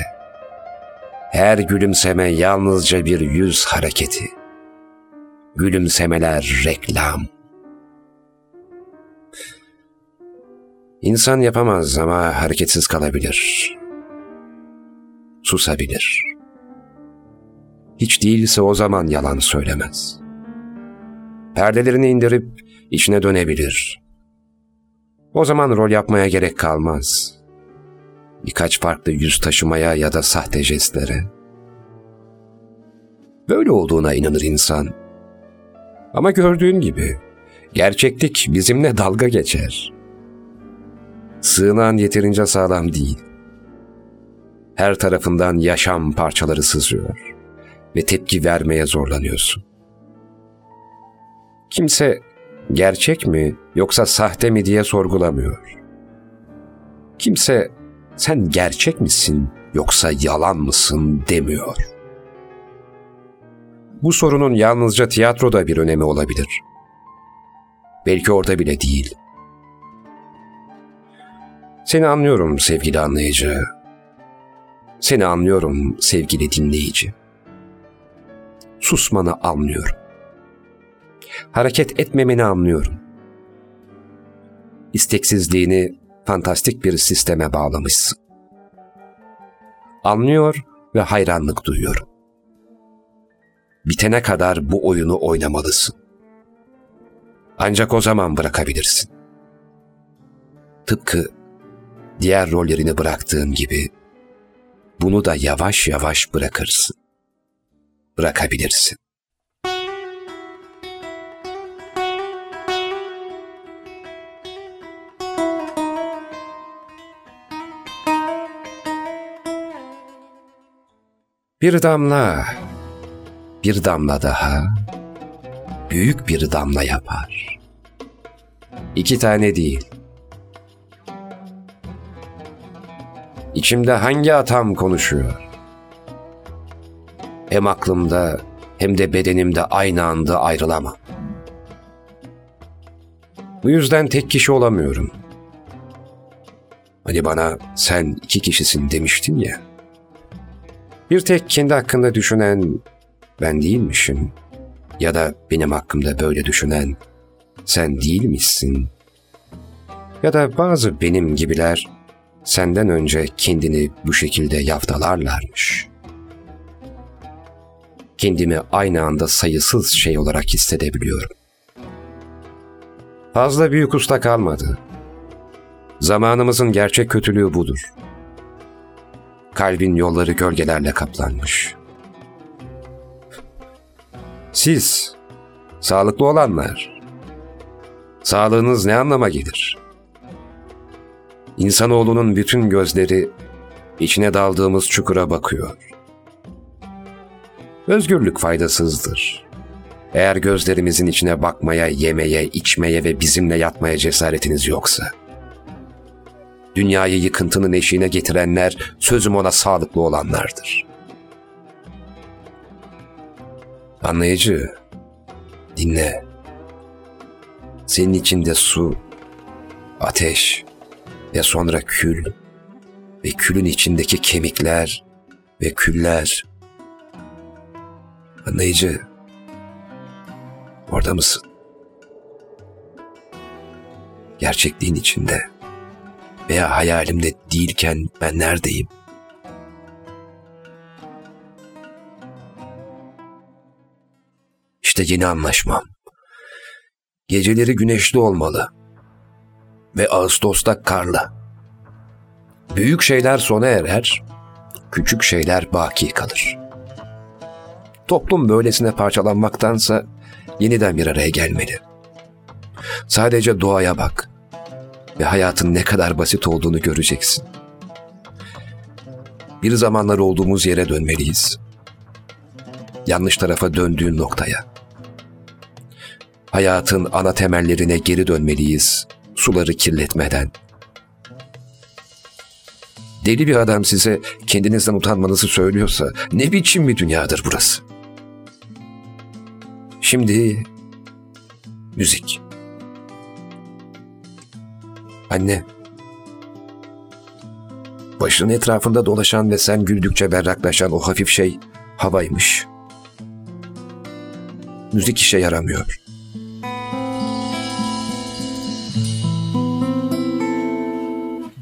her gülümseme yalnızca bir yüz hareketi. Gülümsemeler reklam. İnsan yapamaz ama hareketsiz kalabilir. Susabilir. Hiç değilse o zaman yalan söylemez. Perdelerini indirip içine dönebilir. O zaman rol yapmaya gerek kalmaz. Birkaç farklı yüz taşımaya ya da sahte jestlere. Böyle olduğuna inanır insan. Ama gördüğün gibi gerçeklik bizimle dalga geçer. Sığınan yeterince sağlam değil. Her tarafından yaşam parçaları sızıyor ve tepki vermeye zorlanıyorsun. Kimse gerçek mi yoksa sahte mi diye sorgulamıyor. Kimse sen gerçek misin yoksa yalan mısın demiyor. Bu sorunun yalnızca tiyatroda bir önemi olabilir. Belki orada bile değil. Seni anlıyorum sevgili anlayıcı. Seni anlıyorum sevgili dinleyici. Susmanı anlıyorum. Hareket etmemeni anlıyorum. İsteksizliğini fantastik bir sisteme bağlamışsın. Anlıyor ve hayranlık duyuyorum. Bitene kadar bu oyunu oynamalısın. Ancak o zaman bırakabilirsin. Tıpkı diğer rollerini bıraktığın gibi bunu da yavaş yavaş bırakırsın. Bırakabilirsin. Bir damla, bir damla daha, büyük bir damla yapar. İki tane değil. İçimde hangi atam konuşuyor? Hem aklımda hem de bedenimde aynı anda ayrılamam. Bu yüzden tek kişi olamıyorum. Hani bana sen iki kişisin demiştin ya. Bir tek kendi hakkında düşünen ben değilmişim. Ya da benim hakkımda böyle düşünen sen değilmişsin. Ya da bazı benim gibiler senden önce kendini bu şekilde yaftalarlarmış. Kendimi aynı anda sayısız şey olarak hissedebiliyorum. Fazla büyük usta kalmadı. Zamanımızın gerçek kötülüğü budur. Kalbin yolları gölgelerle kaplanmış. Siz, sağlıklı olanlar, sağlığınız ne anlama gelir? İnsanoğlunun bütün gözleri içine daldığımız çukura bakıyor. Özgürlük faydasızdır. Eğer gözlerimizin içine bakmaya, yemeye, içmeye ve bizimle yatmaya cesaretiniz yoksa. Dünyayı yıkıntının eşiğine getirenler sözüm ona sağlıklı olanlardır. Anlayıcı, dinle. Senin içinde su, ateş ve sonra kül ve külün içindeki kemikler ve küller. Anlayıcı, orada mısın? Gerçekliğin içinde veya hayalimde değilken ben neredeyim? İşte yeni anlaşmam. Geceleri güneşli olmalı ve Ağustos'ta karlı. Büyük şeyler sona erer, küçük şeyler baki kalır. Toplum böylesine parçalanmaktansa yeniden bir araya gelmeli. Sadece doğaya bak ve hayatın ne kadar basit olduğunu göreceksin. Bir zamanlar olduğumuz yere dönmeliyiz. yanlış tarafa döndüğün noktaya. Hayatın ana temellerine geri dönmeliyiz, suları kirletmeden. Deli bir adam size kendinizden utanmanızı söylüyorsa ne biçim bir dünyadır burası? Şimdi müzik. Anne. Başının etrafında dolaşan ve sen güldükçe berraklaşan o hafif şey havaymış. Müzik işe yaramıyor.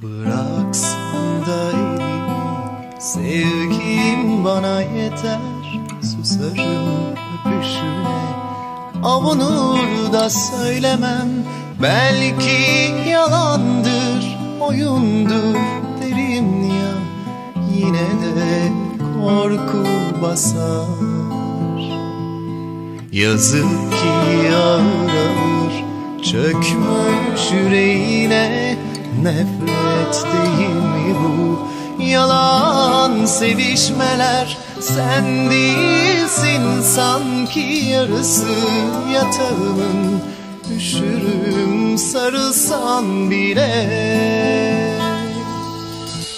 Bıraksan da elini Sevgim bana yeter Susarım öpüşüne Avunur da söylemem. Belki yalandır Oyundur derim ya. Yine de korku basar. Yazık ki ağır ağır Çökmüş yüreğine. Nefret değil mi bu? Yalan sevişmeler Sen değilsin sanki yarısı yatağımın. Üşürüm sarılsan bile.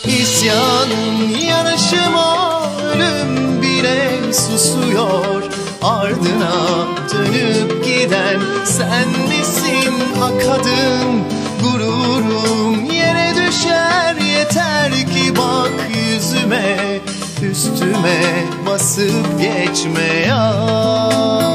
İsyanım yanışıma ölüm bile susuyor. Ardına dönüp giden sen misin? Akadın Gururum yere düşer. Yeter ki bak yüzüme Üstüme basıp geçme ya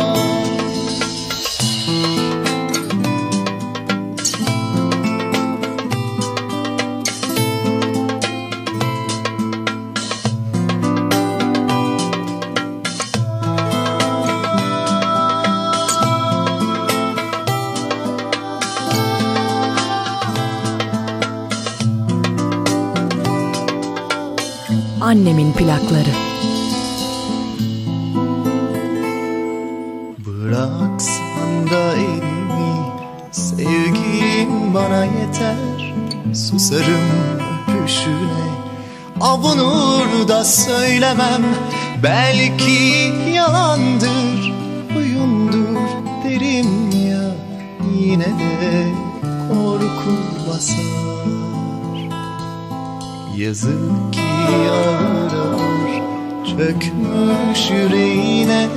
Annemin plakları. Bıraksan da elimi Sevgim bana yeter. Susarım öpüşüne Avunur da söylemem. Belki yalandır Oyundur derim ya. Yine de korku basar. Yazık ki ağır Çökmüş yüreğine.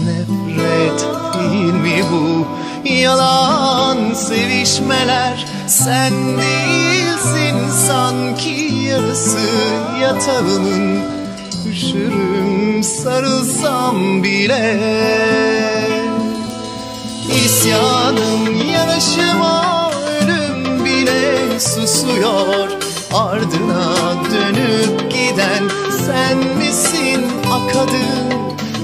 Nefret değil mi bu? Yalan sevişmeler. Sen değilsin sanki yarısı yatağının. Üşürüm sarılsam bile. İsyanım yanışıma ölüm bile susuyor. Ardına dönüp giden sen akadın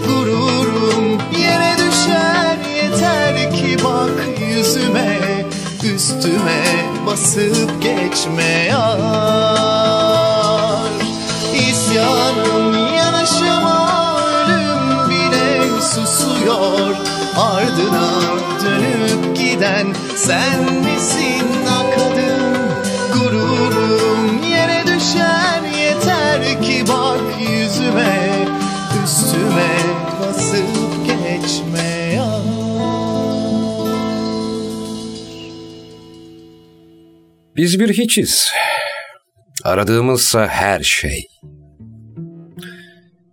Gururum. Yere düşer yeter ki bak yüzüme Üstüme basıp geçme yar. İsyanım yanışıma ölüm bile susuyor. Ardına dönüp giden sen misin Biz bir hiçiz. Aradığımızsa her şey.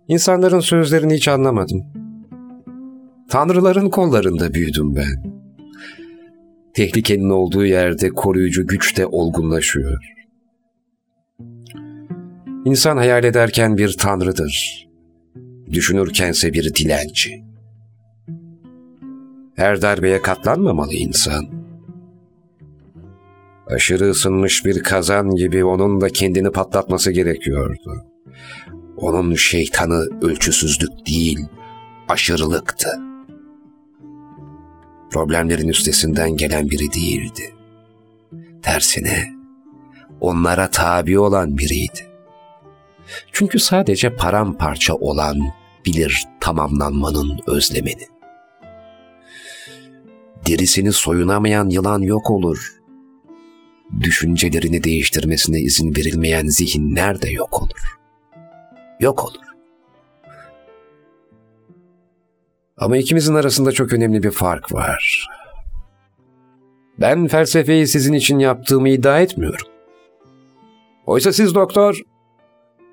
İnsanların sözlerini hiç anlamadım. Tanrıların kollarında büyüdüm ben. Tehlikenin olduğu yerde koruyucu güç de olgunlaşıyor. İnsan hayal ederken bir tanrıdır. Düşünürkense bir dilenci. Her darbeye katlanmamalı insan. Aşırı ısınmış bir kazan gibi onun da kendini patlatması gerekiyordu. Onun şeytanı ölçüsüzlük değil, aşırılıktı. Problemlerin üstesinden gelen biri değildi. Tersine onlara tabi olan biriydi. Çünkü sadece paramparça olan bilir tamamlanmanın özlemini. Derisini soyunamayan yılan yok olur. Düşüncelerini değiştirmesine izin verilmeyen zihinler de yok olur. Yok olur. Ama ikimizin arasında çok önemli bir fark var. Ben felsefeyi sizin için yaptığımı iddia etmiyorum. Oysa siz doktor,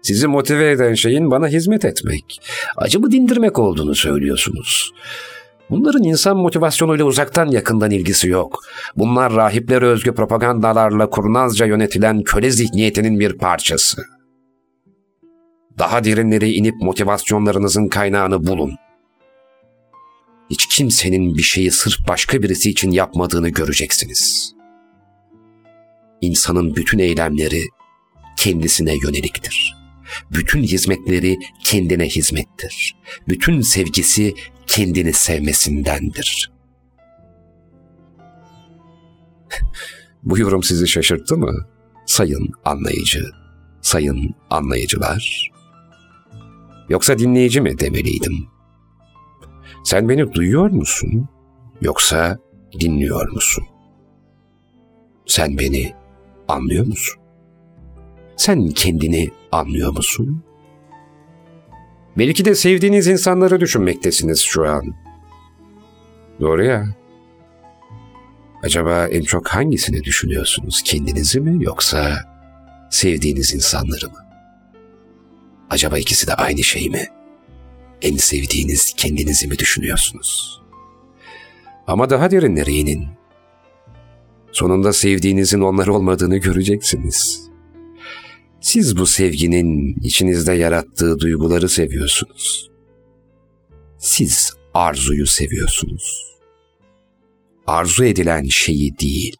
sizi motive eden şeyin bana hizmet etmek, acımı dindirmek olduğunu söylüyorsunuz. Bunların insan motivasyonuyla uzaktan yakından ilgisi yok. Bunlar rahiplere özgü propagandalarla kurnazca yönetilen köle zihniyetinin bir parçası. Daha derinlere inip motivasyonlarınızın kaynağını bulun. Hiç kimsenin bir şeyi sırf başka birisi için yapmadığını göreceksiniz. İnsanın bütün eylemleri kendisine yöneliktir. Bütün hizmetleri kendine hizmettir. Bütün sevgisi kendini sevmesindendir. Bu yorum sizi şaşırttı mı? Sayın anlayıcı, sayın anlayıcılar. Yoksa dinleyici mi demeliydim? Sen beni duyuyor musun? Yoksa dinliyor musun? Sen beni anlıyor musun? Sen kendini anlıyor musun? Belki de sevdiğiniz insanları düşünmektesiniz şu an. Doğru ya. Acaba en çok hangisini düşünüyorsunuz? Kendinizi mi yoksa sevdiğiniz insanları mı? Acaba ikisi de aynı şey mi? En sevdiğiniz kendinizi mi düşünüyorsunuz? Ama daha derinlere inin. Sonunda sevdiğinizin onlar olmadığını göreceksiniz. Siz bu sevginin içinizde yarattığı duyguları seviyorsunuz. Siz arzuyu seviyorsunuz. Arzu edilen şeyi değil.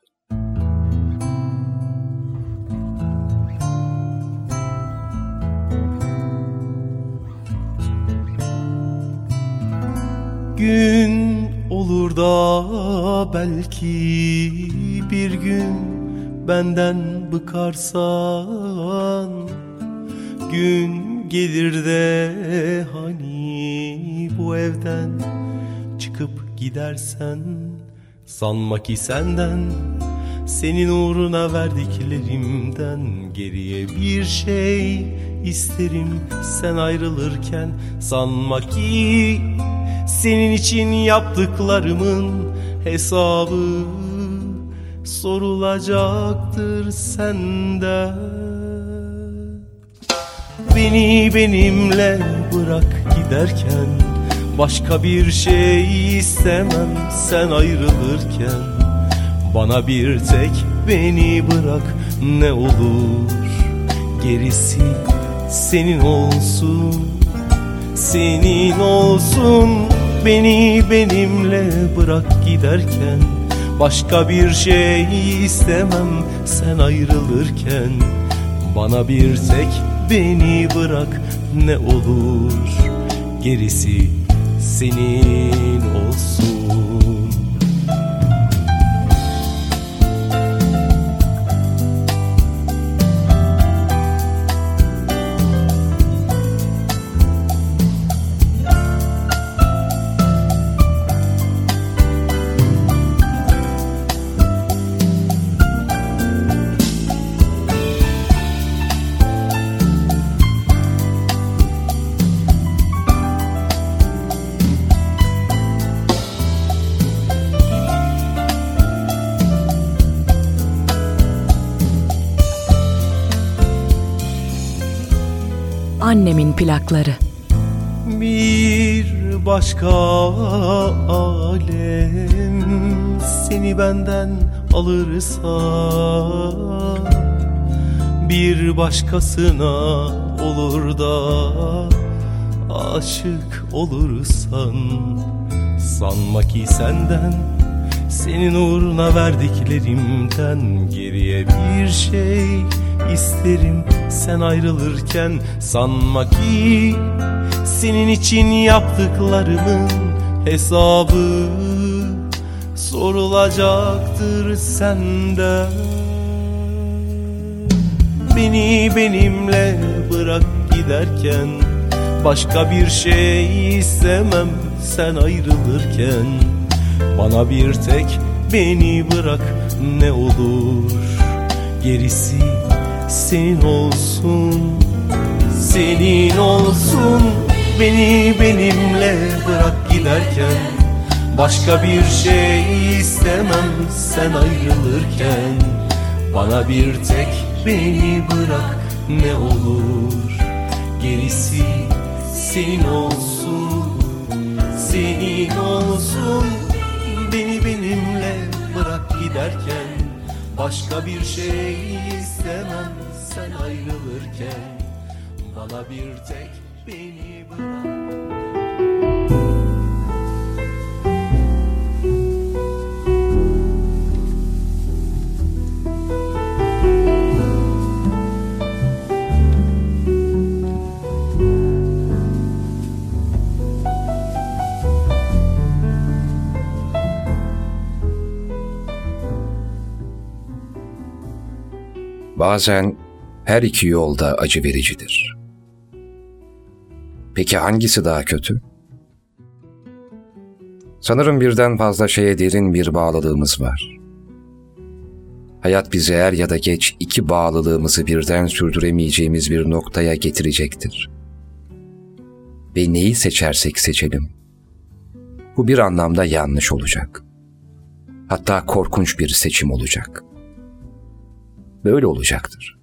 Gün olur da belki bir gün benden bıkarsan Gün gelir de hani bu evden çıkıp gidersen Sanma ki senden senin uğruna verdiklerimden geriye bir şey isterim. Sen ayrılırken sanma ki senin için yaptıklarımın hesabı sorulacaktır senden Beni benimle bırak giderken Başka bir şey istemem sen ayrılırken. Bana bir tek beni bırak ne olur. Gerisi senin olsun Senin olsun. Beni benimle bırak giderken Başka bir şey istemem. Sen ayrılırken Bana bir tek beni bırak. Ne olur Gerisi senin olsun plakları. Bir başka alem seni benden alırsa Bir başkasına olur da aşık olursan Sanma ki senden senin uğruna verdiklerimden geriye bir şey isterim sen ayrılırken sanma ki senin için yaptıklarımın hesabı sorulacaktır senden. Beni benimle bırak giderken başka bir şey istemem sen ayrılırken. Bana bir tek beni bırak ne olur gerisi senin olsun Senin olsun. Beni benimle bırak giderken Başka bir şey istemem sen ayrılırken. Bana bir tek beni bırak ne olur. Gerisi senin olsun Senin olsun. Beni benimle bırak giderken Başka bir şey istemem sen ayrılırken. Bana bir tek beni bırak Bazen her iki yol da acı vericidir. Peki hangisi daha kötü? Sanırım birden fazla şeye derin bir bağlılığımız var. Hayat bizi er ya da geç iki bağlılığımızı birden sürdüremeyeceğimiz bir noktaya getirecektir. Ve neyi seçersek seçelim, bu bir anlamda yanlış olacak. Hatta korkunç bir seçim olacak. Böyle olacaktır.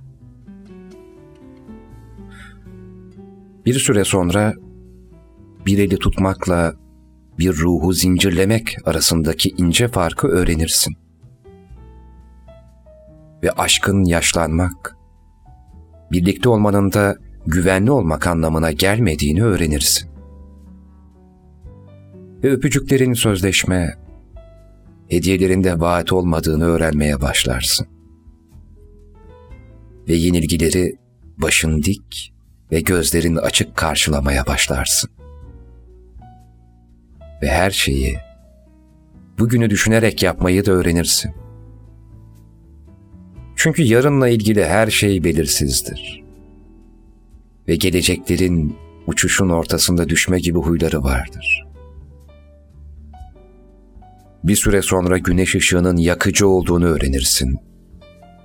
Bir süre sonra bir eli tutmakla bir ruhu zincirlemek arasındaki ince farkı öğrenirsin. Ve aşkın yaşlanmak, birlikte olmanın da güvenli olmak anlamına gelmediğini öğrenirsin. Ve öpücüklerin sözleşme, hediyelerin de vaat olmadığını öğrenmeye başlarsın. Ve yenilgileri başın dik ve gözlerin açık karşılamaya başlarsın. Ve her şeyi bugünü düşünerek yapmayı da öğrenirsin. Çünkü yarınla ilgili her şey belirsizdir. Ve geleceklerin uçuşun ortasında düşme gibi huyları vardır. Bir süre sonra güneş ışığının yakıcı olduğunu öğrenirsin.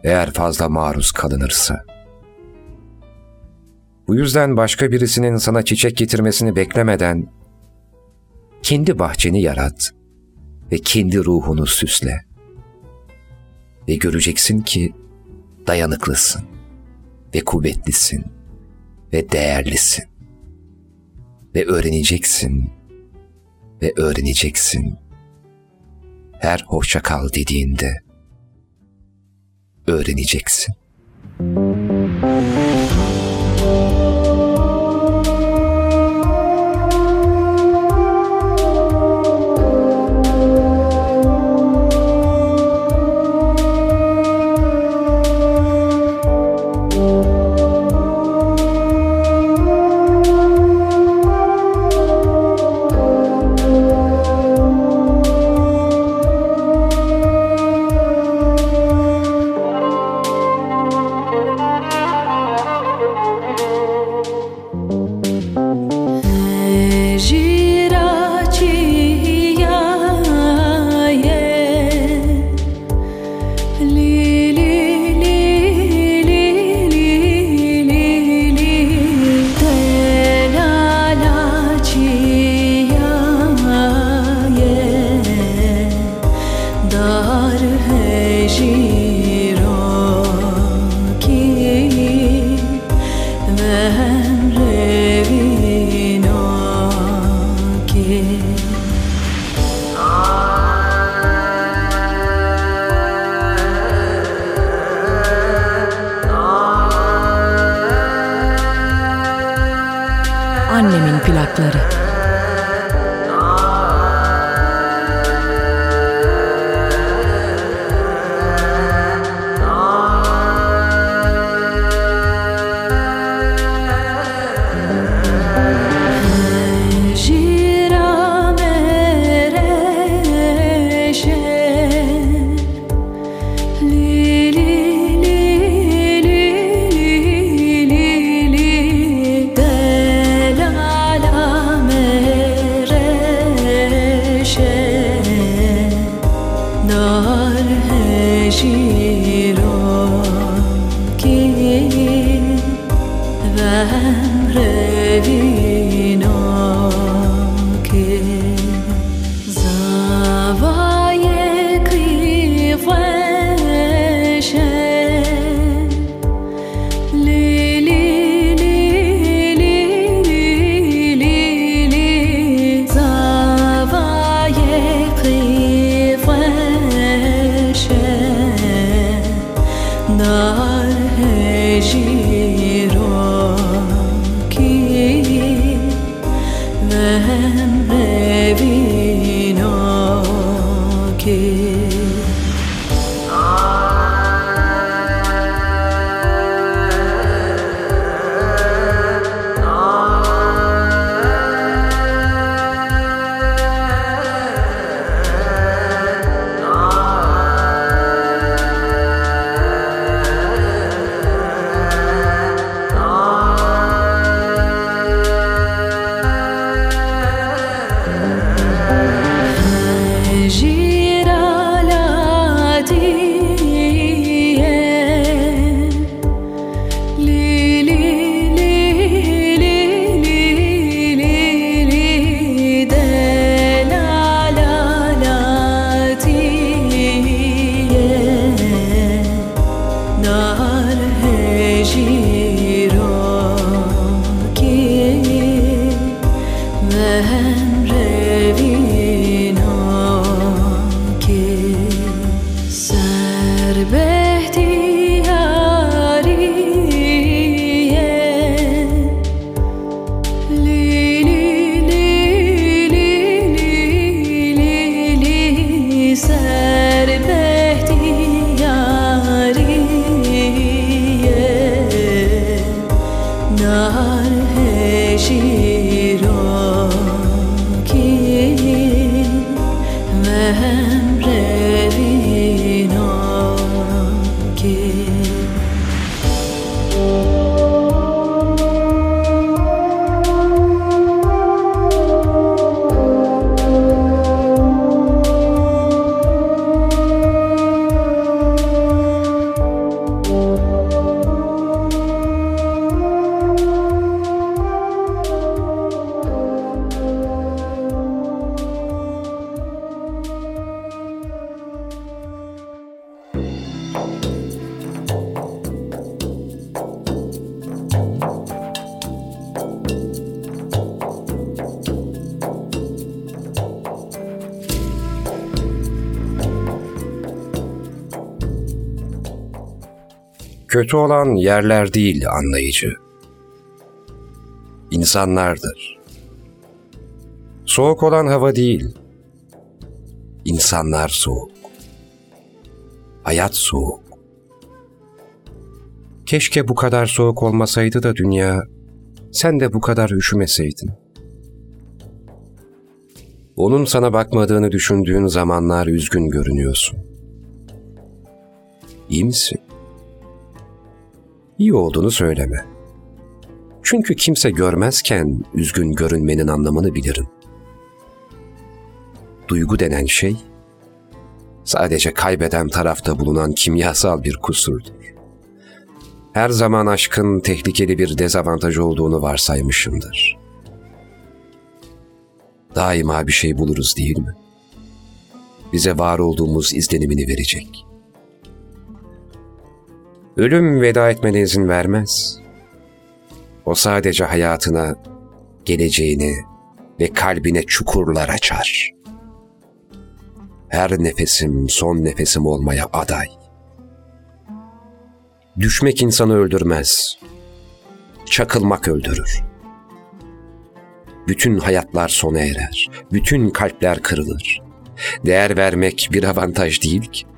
Eğer fazla maruz kalınırsa. Bu yüzden başka birisinin sana çiçek getirmesini beklemeden kendi bahçeni yarat ve kendi ruhunu süsle. Ve göreceksin ki dayanıklısın ve kuvvetlisin ve değerlisin. Ve öğreneceksin ve öğreneceksin. Her hoşça kal dediğinde öğreneceksin. Kötü olan yerler değil anlayıcı. İnsanlardır. Soğuk olan hava değil. İnsanlar soğuk. Hayat soğuk. Keşke bu kadar soğuk olmasaydı da dünya, sen de bu kadar üşümeseydin. Onun sana bakmadığını düşündüğün zamanlar üzgün görünüyorsun. İyi misin? İyi olduğunu söyleme. Çünkü kimse görmezken üzgün görünmenin anlamını bilirim. Duygu denen şey, sadece kaybeden tarafta bulunan kimyasal bir kusurdur. Her zaman aşkın tehlikeli bir dezavantaj olduğunu varsaymışımdır. Daima bir şey buluruz değil mi? Bize var olduğumuz izlenimini verecek. Ölüm veda etmene izin vermez. O sadece hayatına, geleceğini ve kalbine çukurlar açar. Her nefesim son nefesim olmaya aday. Düşmek insanı öldürmez. Çakılmak öldürür. Bütün hayatlar sona erer. Bütün kalpler kırılır. Değer vermek bir avantaj değil ki.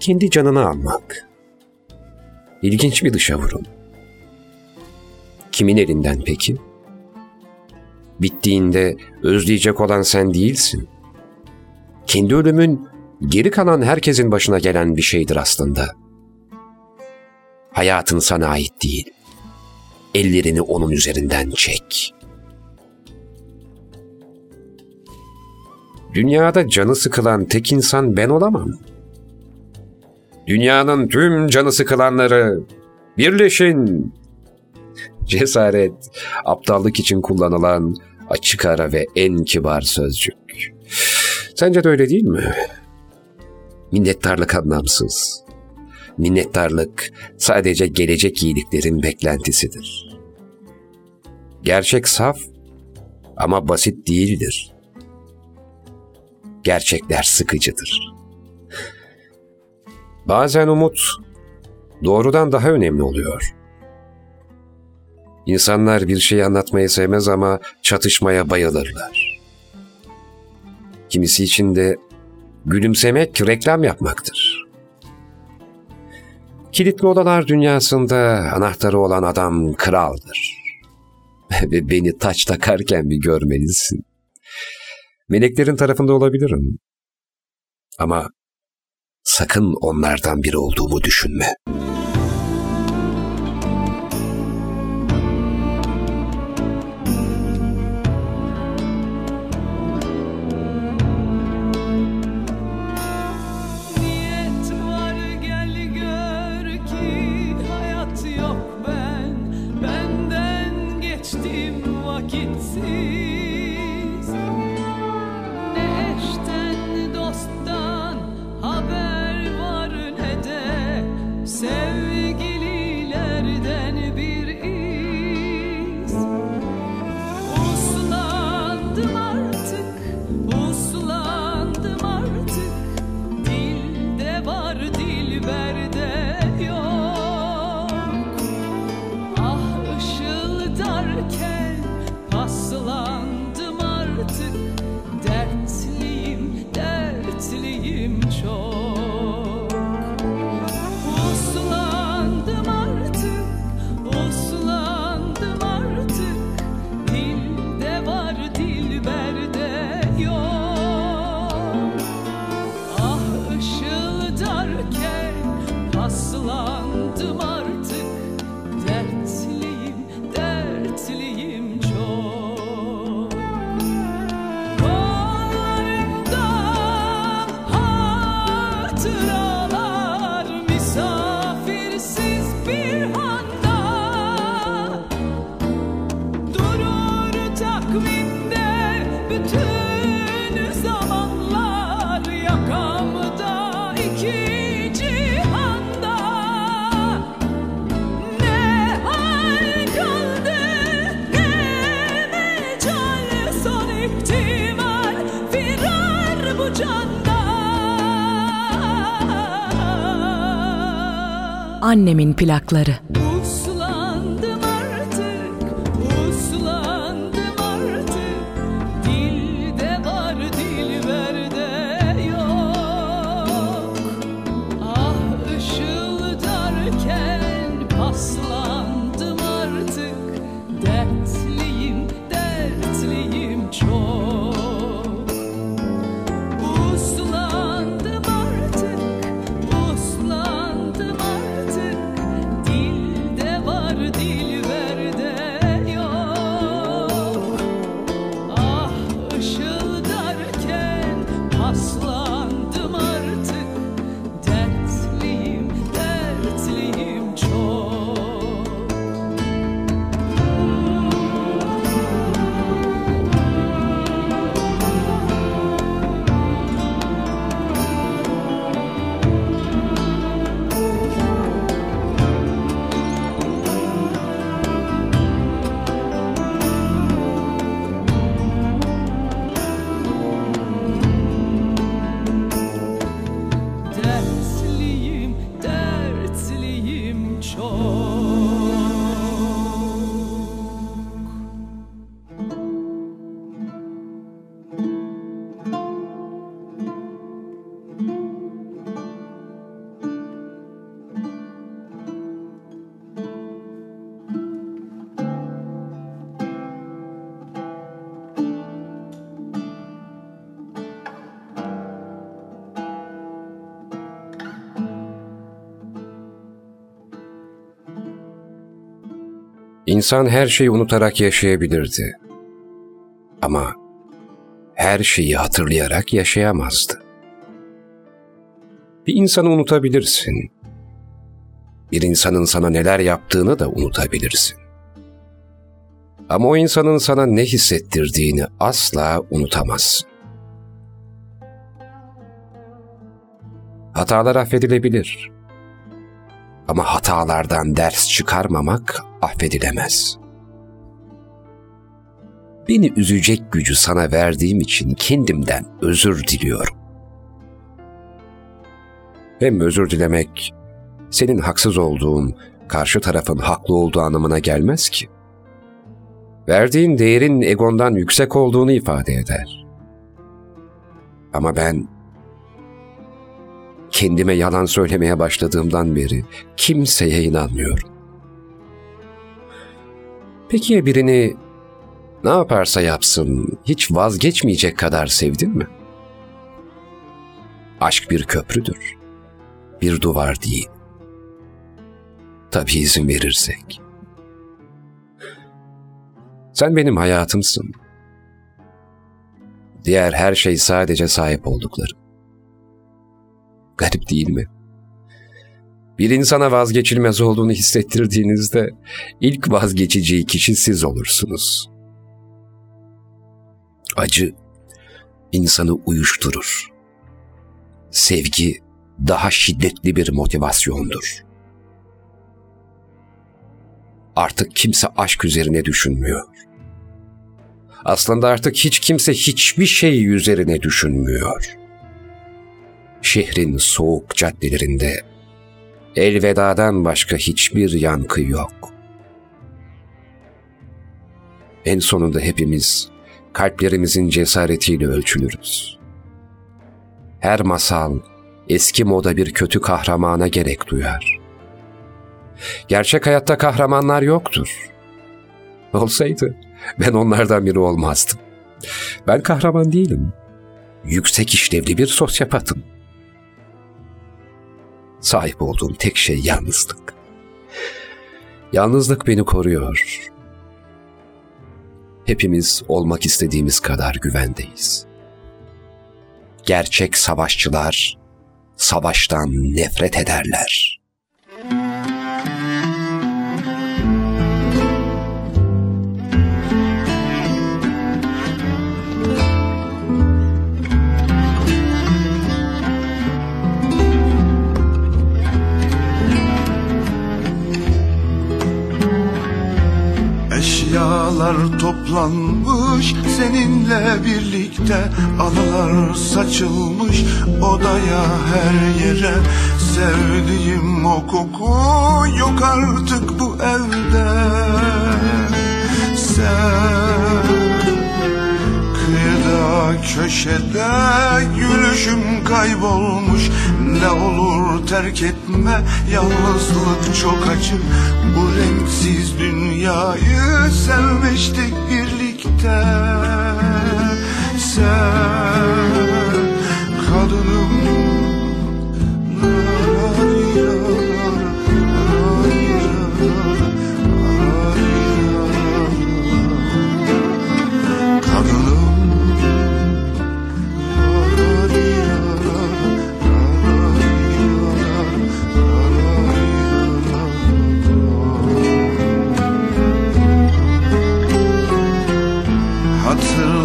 Kendi canını almak. İlginç bir dışa vurum. Kimin elinden peki? Bittiğinde özleyecek olan sen değilsin. Kendi ölümün geri kalan herkesin başına gelen bir şeydir aslında. Hayatın sana ait değil. Ellerini onun üzerinden çek. Dünyada canı sıkılan tek insan ben olamam. Dünyanın tüm canı sıkılanları birleşin. Cesaret, aptallık için kullanılan açık ara ve en kibar sözcük. Sence de öyle değil mi? Minnettarlık anlamsız. Minnettarlık sadece gelecek iyiliklerin beklentisidir. Gerçek saf ama basit değildir. Gerçekler sıkıcıdır. Bazen umut doğrudan daha önemli oluyor. İnsanlar bir şey anlatmayı sevmez ama çatışmaya bayılırlar. Kimisi için de gülümsemek reklam yapmaktır. Kilitli odalar dünyasında anahtarı olan adam kraldır. Ve beni taç takarken bir görmelisin. Meleklerin tarafında olabilirim. Ama sakın onlardan biri olduğumu düşünme. Işıldarken paslandım artık Annemin plakları. İnsan her şeyi unutarak yaşayabilirdi. Ama her şeyi hatırlayarak yaşayamazdı. Bir insanı unutabilirsin. Bir insanın sana neler yaptığını da unutabilirsin. Ama o insanın sana ne hissettirdiğini asla unutamazsın. Hatalar affedilebilir. Ama hatalardan ders çıkarmamak affedilemez. Beni üzecek gücü sana verdiğim için kendimden özür diliyorum. Hem özür dilemek senin haksız olduğun, karşı tarafın haklı olduğu anlamına gelmez ki. Verdiğin değerin egondan yüksek olduğunu ifade eder. Ama ben kendime yalan söylemeye başladığımdan beri kimseye inanmıyorum. Peki ya birini ne yaparsa yapsın hiç vazgeçmeyecek kadar sevdin mi? Aşk bir köprüdür. Bir duvar değil. Tabii izin verirsek. Sen benim hayatımsın. Diğer her şey sadece sahip olduklarım. Garip değil mi? Bir insana vazgeçilmez olduğunu hissettirdiğinizde ilk vazgeçeceği kişi siz olursunuz. Acı insanı uyuşturur. Sevgi daha şiddetli bir motivasyondur. Artık kimse aşk üzerine düşünmüyor. Aslında artık hiç kimse hiçbir şey üzerine düşünmüyor. Şehrin soğuk caddelerinde elvedadan başka hiçbir yankı yok. En sonunda hepimiz kalplerimizin cesaretiyle ölçülürüz. Her masal eski moda bir kötü kahramana gerek duyar. Gerçek hayatta kahramanlar yoktur. Olsaydı ben onlardan biri olmazdım. Ben kahraman değilim. Yüksek işlevli bir sosyopatım. Sahip olduğum tek şey yalnızlık. Yalnızlık beni koruyor. Hepimiz olmak istediğimiz kadar güvendeyiz. Gerçek savaşçılar savaştan nefret ederler. Eşyalar toplanmış seninle birlikte Anılar saçılmış. Odaya her yere Sevdiğim o koku yok artık bu evde. Sen köşede gülüşüm kaybolmuş. Ne olur terk etme yalnızlık çok acı Bu renksiz dünyayı sevmiştik birlikte. Sen kadınım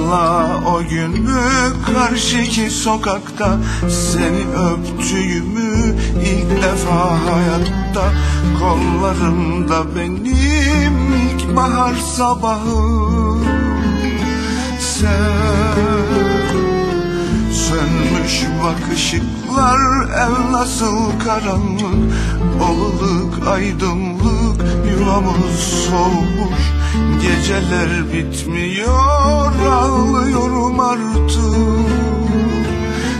Hatırla o günü karşıki sokakta. Seni öptüğümü ilk defa hayatta. Kollarımda benim ilk bahar sabahım Sen Sönmüş bak ışıklar ev nasıl karanlık. Oluluk aydınlık yuvamız soğumuş Geceler bitmiyor ağlıyorum artık.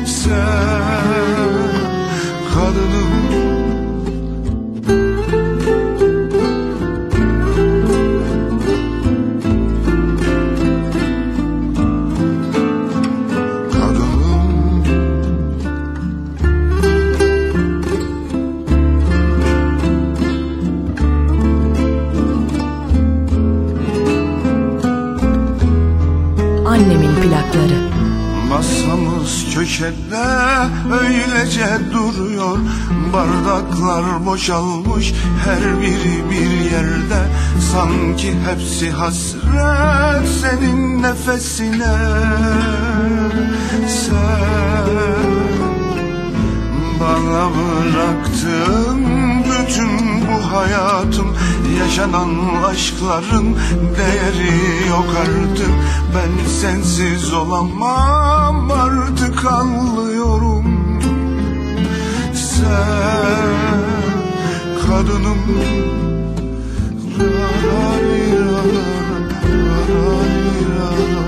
Sen kadınım Masamız köşede öylece duruyor. Bardaklar boşalmış her biri bir yerde. Sanki hepsi hasret senin nefesine. Sen bana bıraktın bütün bu hayatım Yaşanan aşkların değeri yok artık Ben sensiz olamam artık anlıyorum Sen kadınım Rarira, rarira, rarira.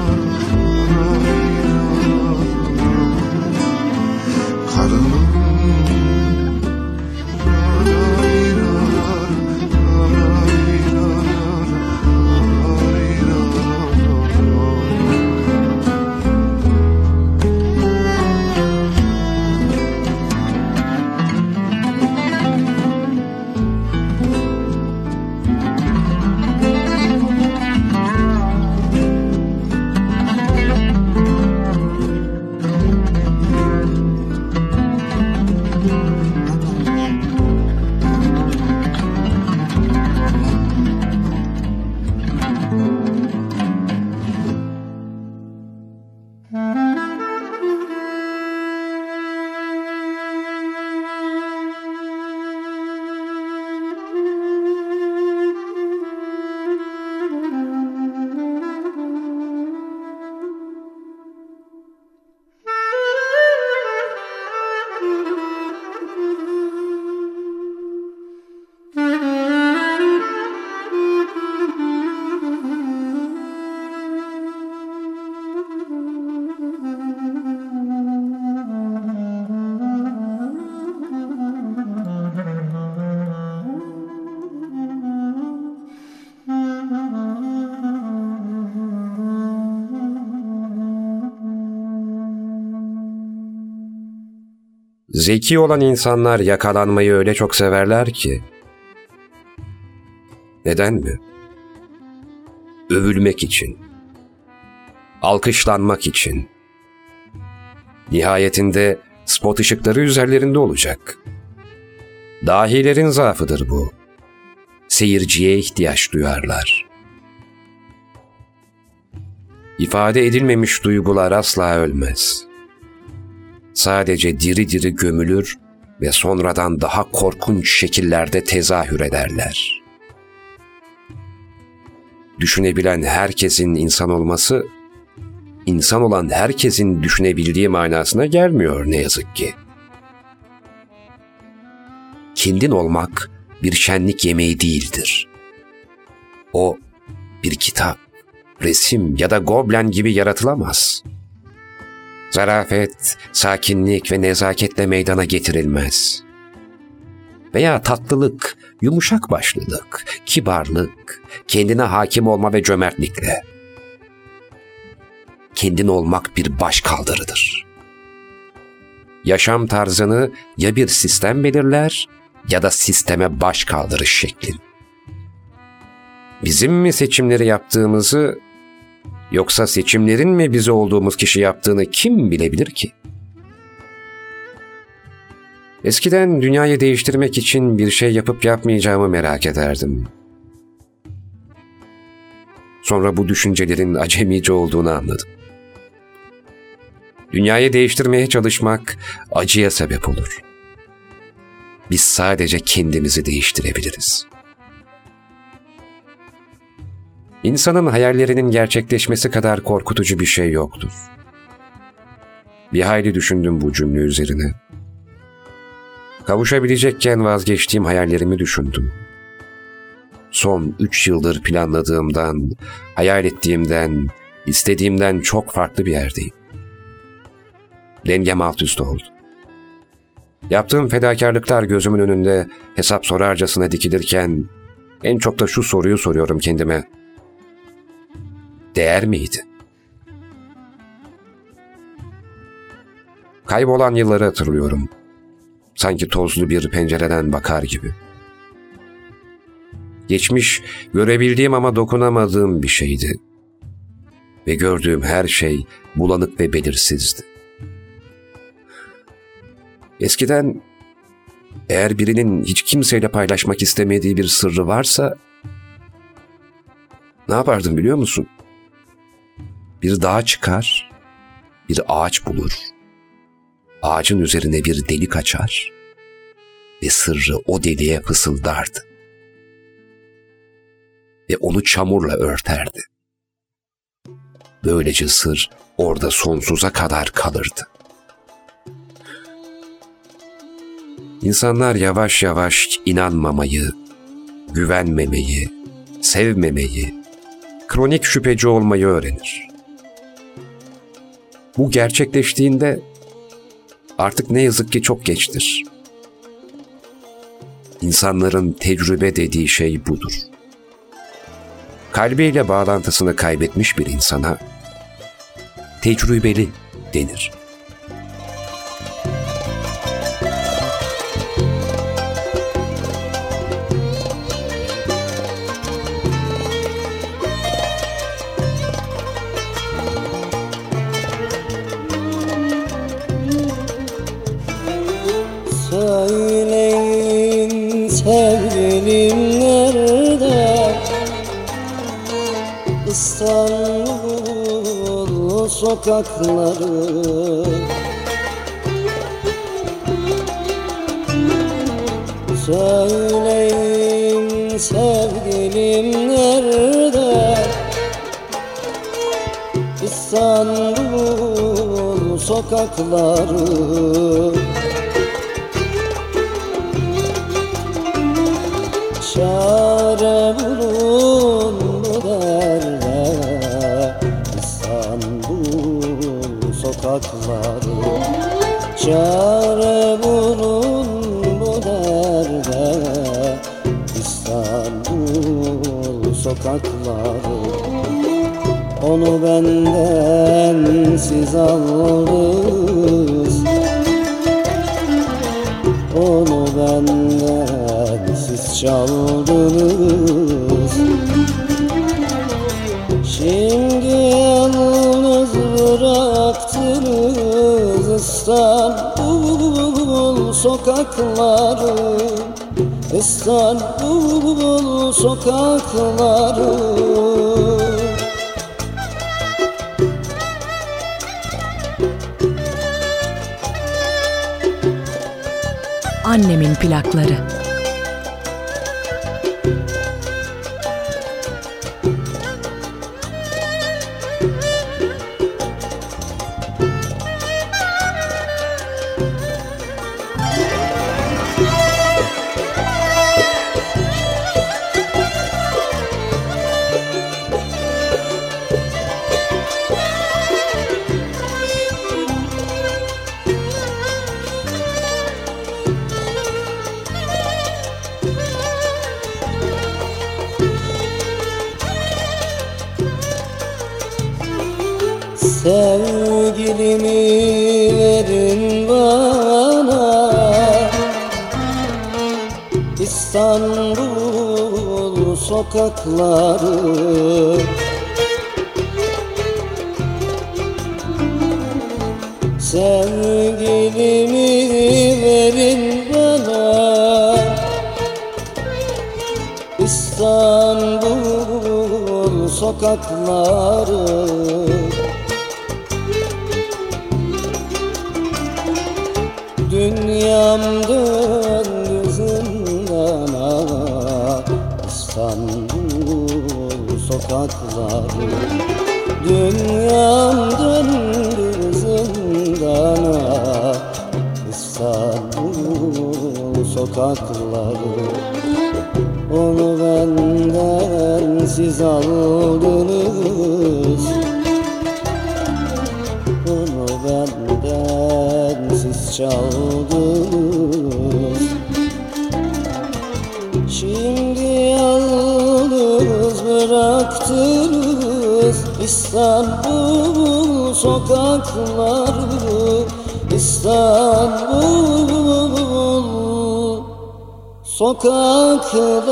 Zeki olan insanlar yakalanmayı öyle çok severler ki. Neden mi? Övülmek için. Alkışlanmak için. Nihayetinde spot ışıkları üzerlerinde olacak. Dahilerin zaafıdır bu. Seyirciye ihtiyaç duyarlar. İfade edilmemiş duygular asla ölmez.'' Sadece diri diri gömülür ve sonradan daha korkunç şekillerde tezahür ederler. Düşünebilen herkesin insan olması, insan olan herkesin düşünebildiği manasına gelmiyor ne yazık ki. Kendin olmak bir şenlik yemeği değildir. O bir kitap, resim ya da goblen gibi yaratılamaz.'' Zarafet, sakinlik ve nezaketle meydana getirilmez. Veya tatlılık, yumuşak başlılık, kibarlık, kendine hakim olma ve cömertlikle. Kendin olmak bir baş kaldırıdır. Yaşam tarzını ya bir sistem belirler ya da sisteme baş kaldırış şeklin. Bizim mi seçimleri yaptığımızı Yoksa seçimlerin mi bize olduğumuz kişi yaptığını kim bilebilir ki? Eskiden dünyayı değiştirmek için bir şey yapıp yapmayacağımı merak ederdim. Sonra bu düşüncelerin acemice olduğunu anladım. Dünyayı değiştirmeye çalışmak acıya sebep olur. Biz sadece kendimizi değiştirebiliriz.'' İnsanın hayallerinin gerçekleşmesi kadar korkutucu bir şey yoktur. Bir hayli düşündüm bu cümle üzerine. Kavuşabilecekken vazgeçtiğim hayallerimi düşündüm. Son üç yıldır planladığımdan, hayal ettiğimden, istediğimden çok farklı bir yerdeyim. Dengem alt üst oldu. Yaptığım fedakarlıklar gözümün önünde hesap sorarcasına dikilirken en çok da şu soruyu soruyorum kendime değer miydi? Kaybolan yılları hatırlıyorum. Sanki tozlu bir pencereden bakar gibi. Geçmiş, görebildiğim ama dokunamadığım bir şeydi. Ve gördüğüm her şey bulanık ve belirsizdi. Eskiden eğer birinin hiç kimseyle paylaşmak istemediği bir sırrı varsa ne yapardım biliyor musun? Bir dağa çıkar, bir ağaç bulur. Ağacın üzerine bir delik açar ve sırrı o deliğe fısıldardı. Ve onu çamurla örterdi. Böylece sır orada sonsuza kadar kalırdı. İnsanlar yavaş yavaş inanmamayı, güvenmemeyi, sevmemeyi, kronik şüpheci olmayı öğrenir. Bu gerçekleştiğinde artık ne yazık ki çok geçtir. İnsanların tecrübe dediği şey budur. Kalbiyle bağlantısını kaybetmiş bir insana tecrübeli denir. Sokakları. Söyleyin sevgilim nerede? İstanbul sokakları. Çare bulun Sokakları Çare bulun bu derde. İstanbul sokakları Onu benden siz aldınız. Onu benden siz çaldınız sokakları İstanbul sokakları Annemin plakları. Sokakları Sevgilimi verin bana. İstanbul sokakları Sokakları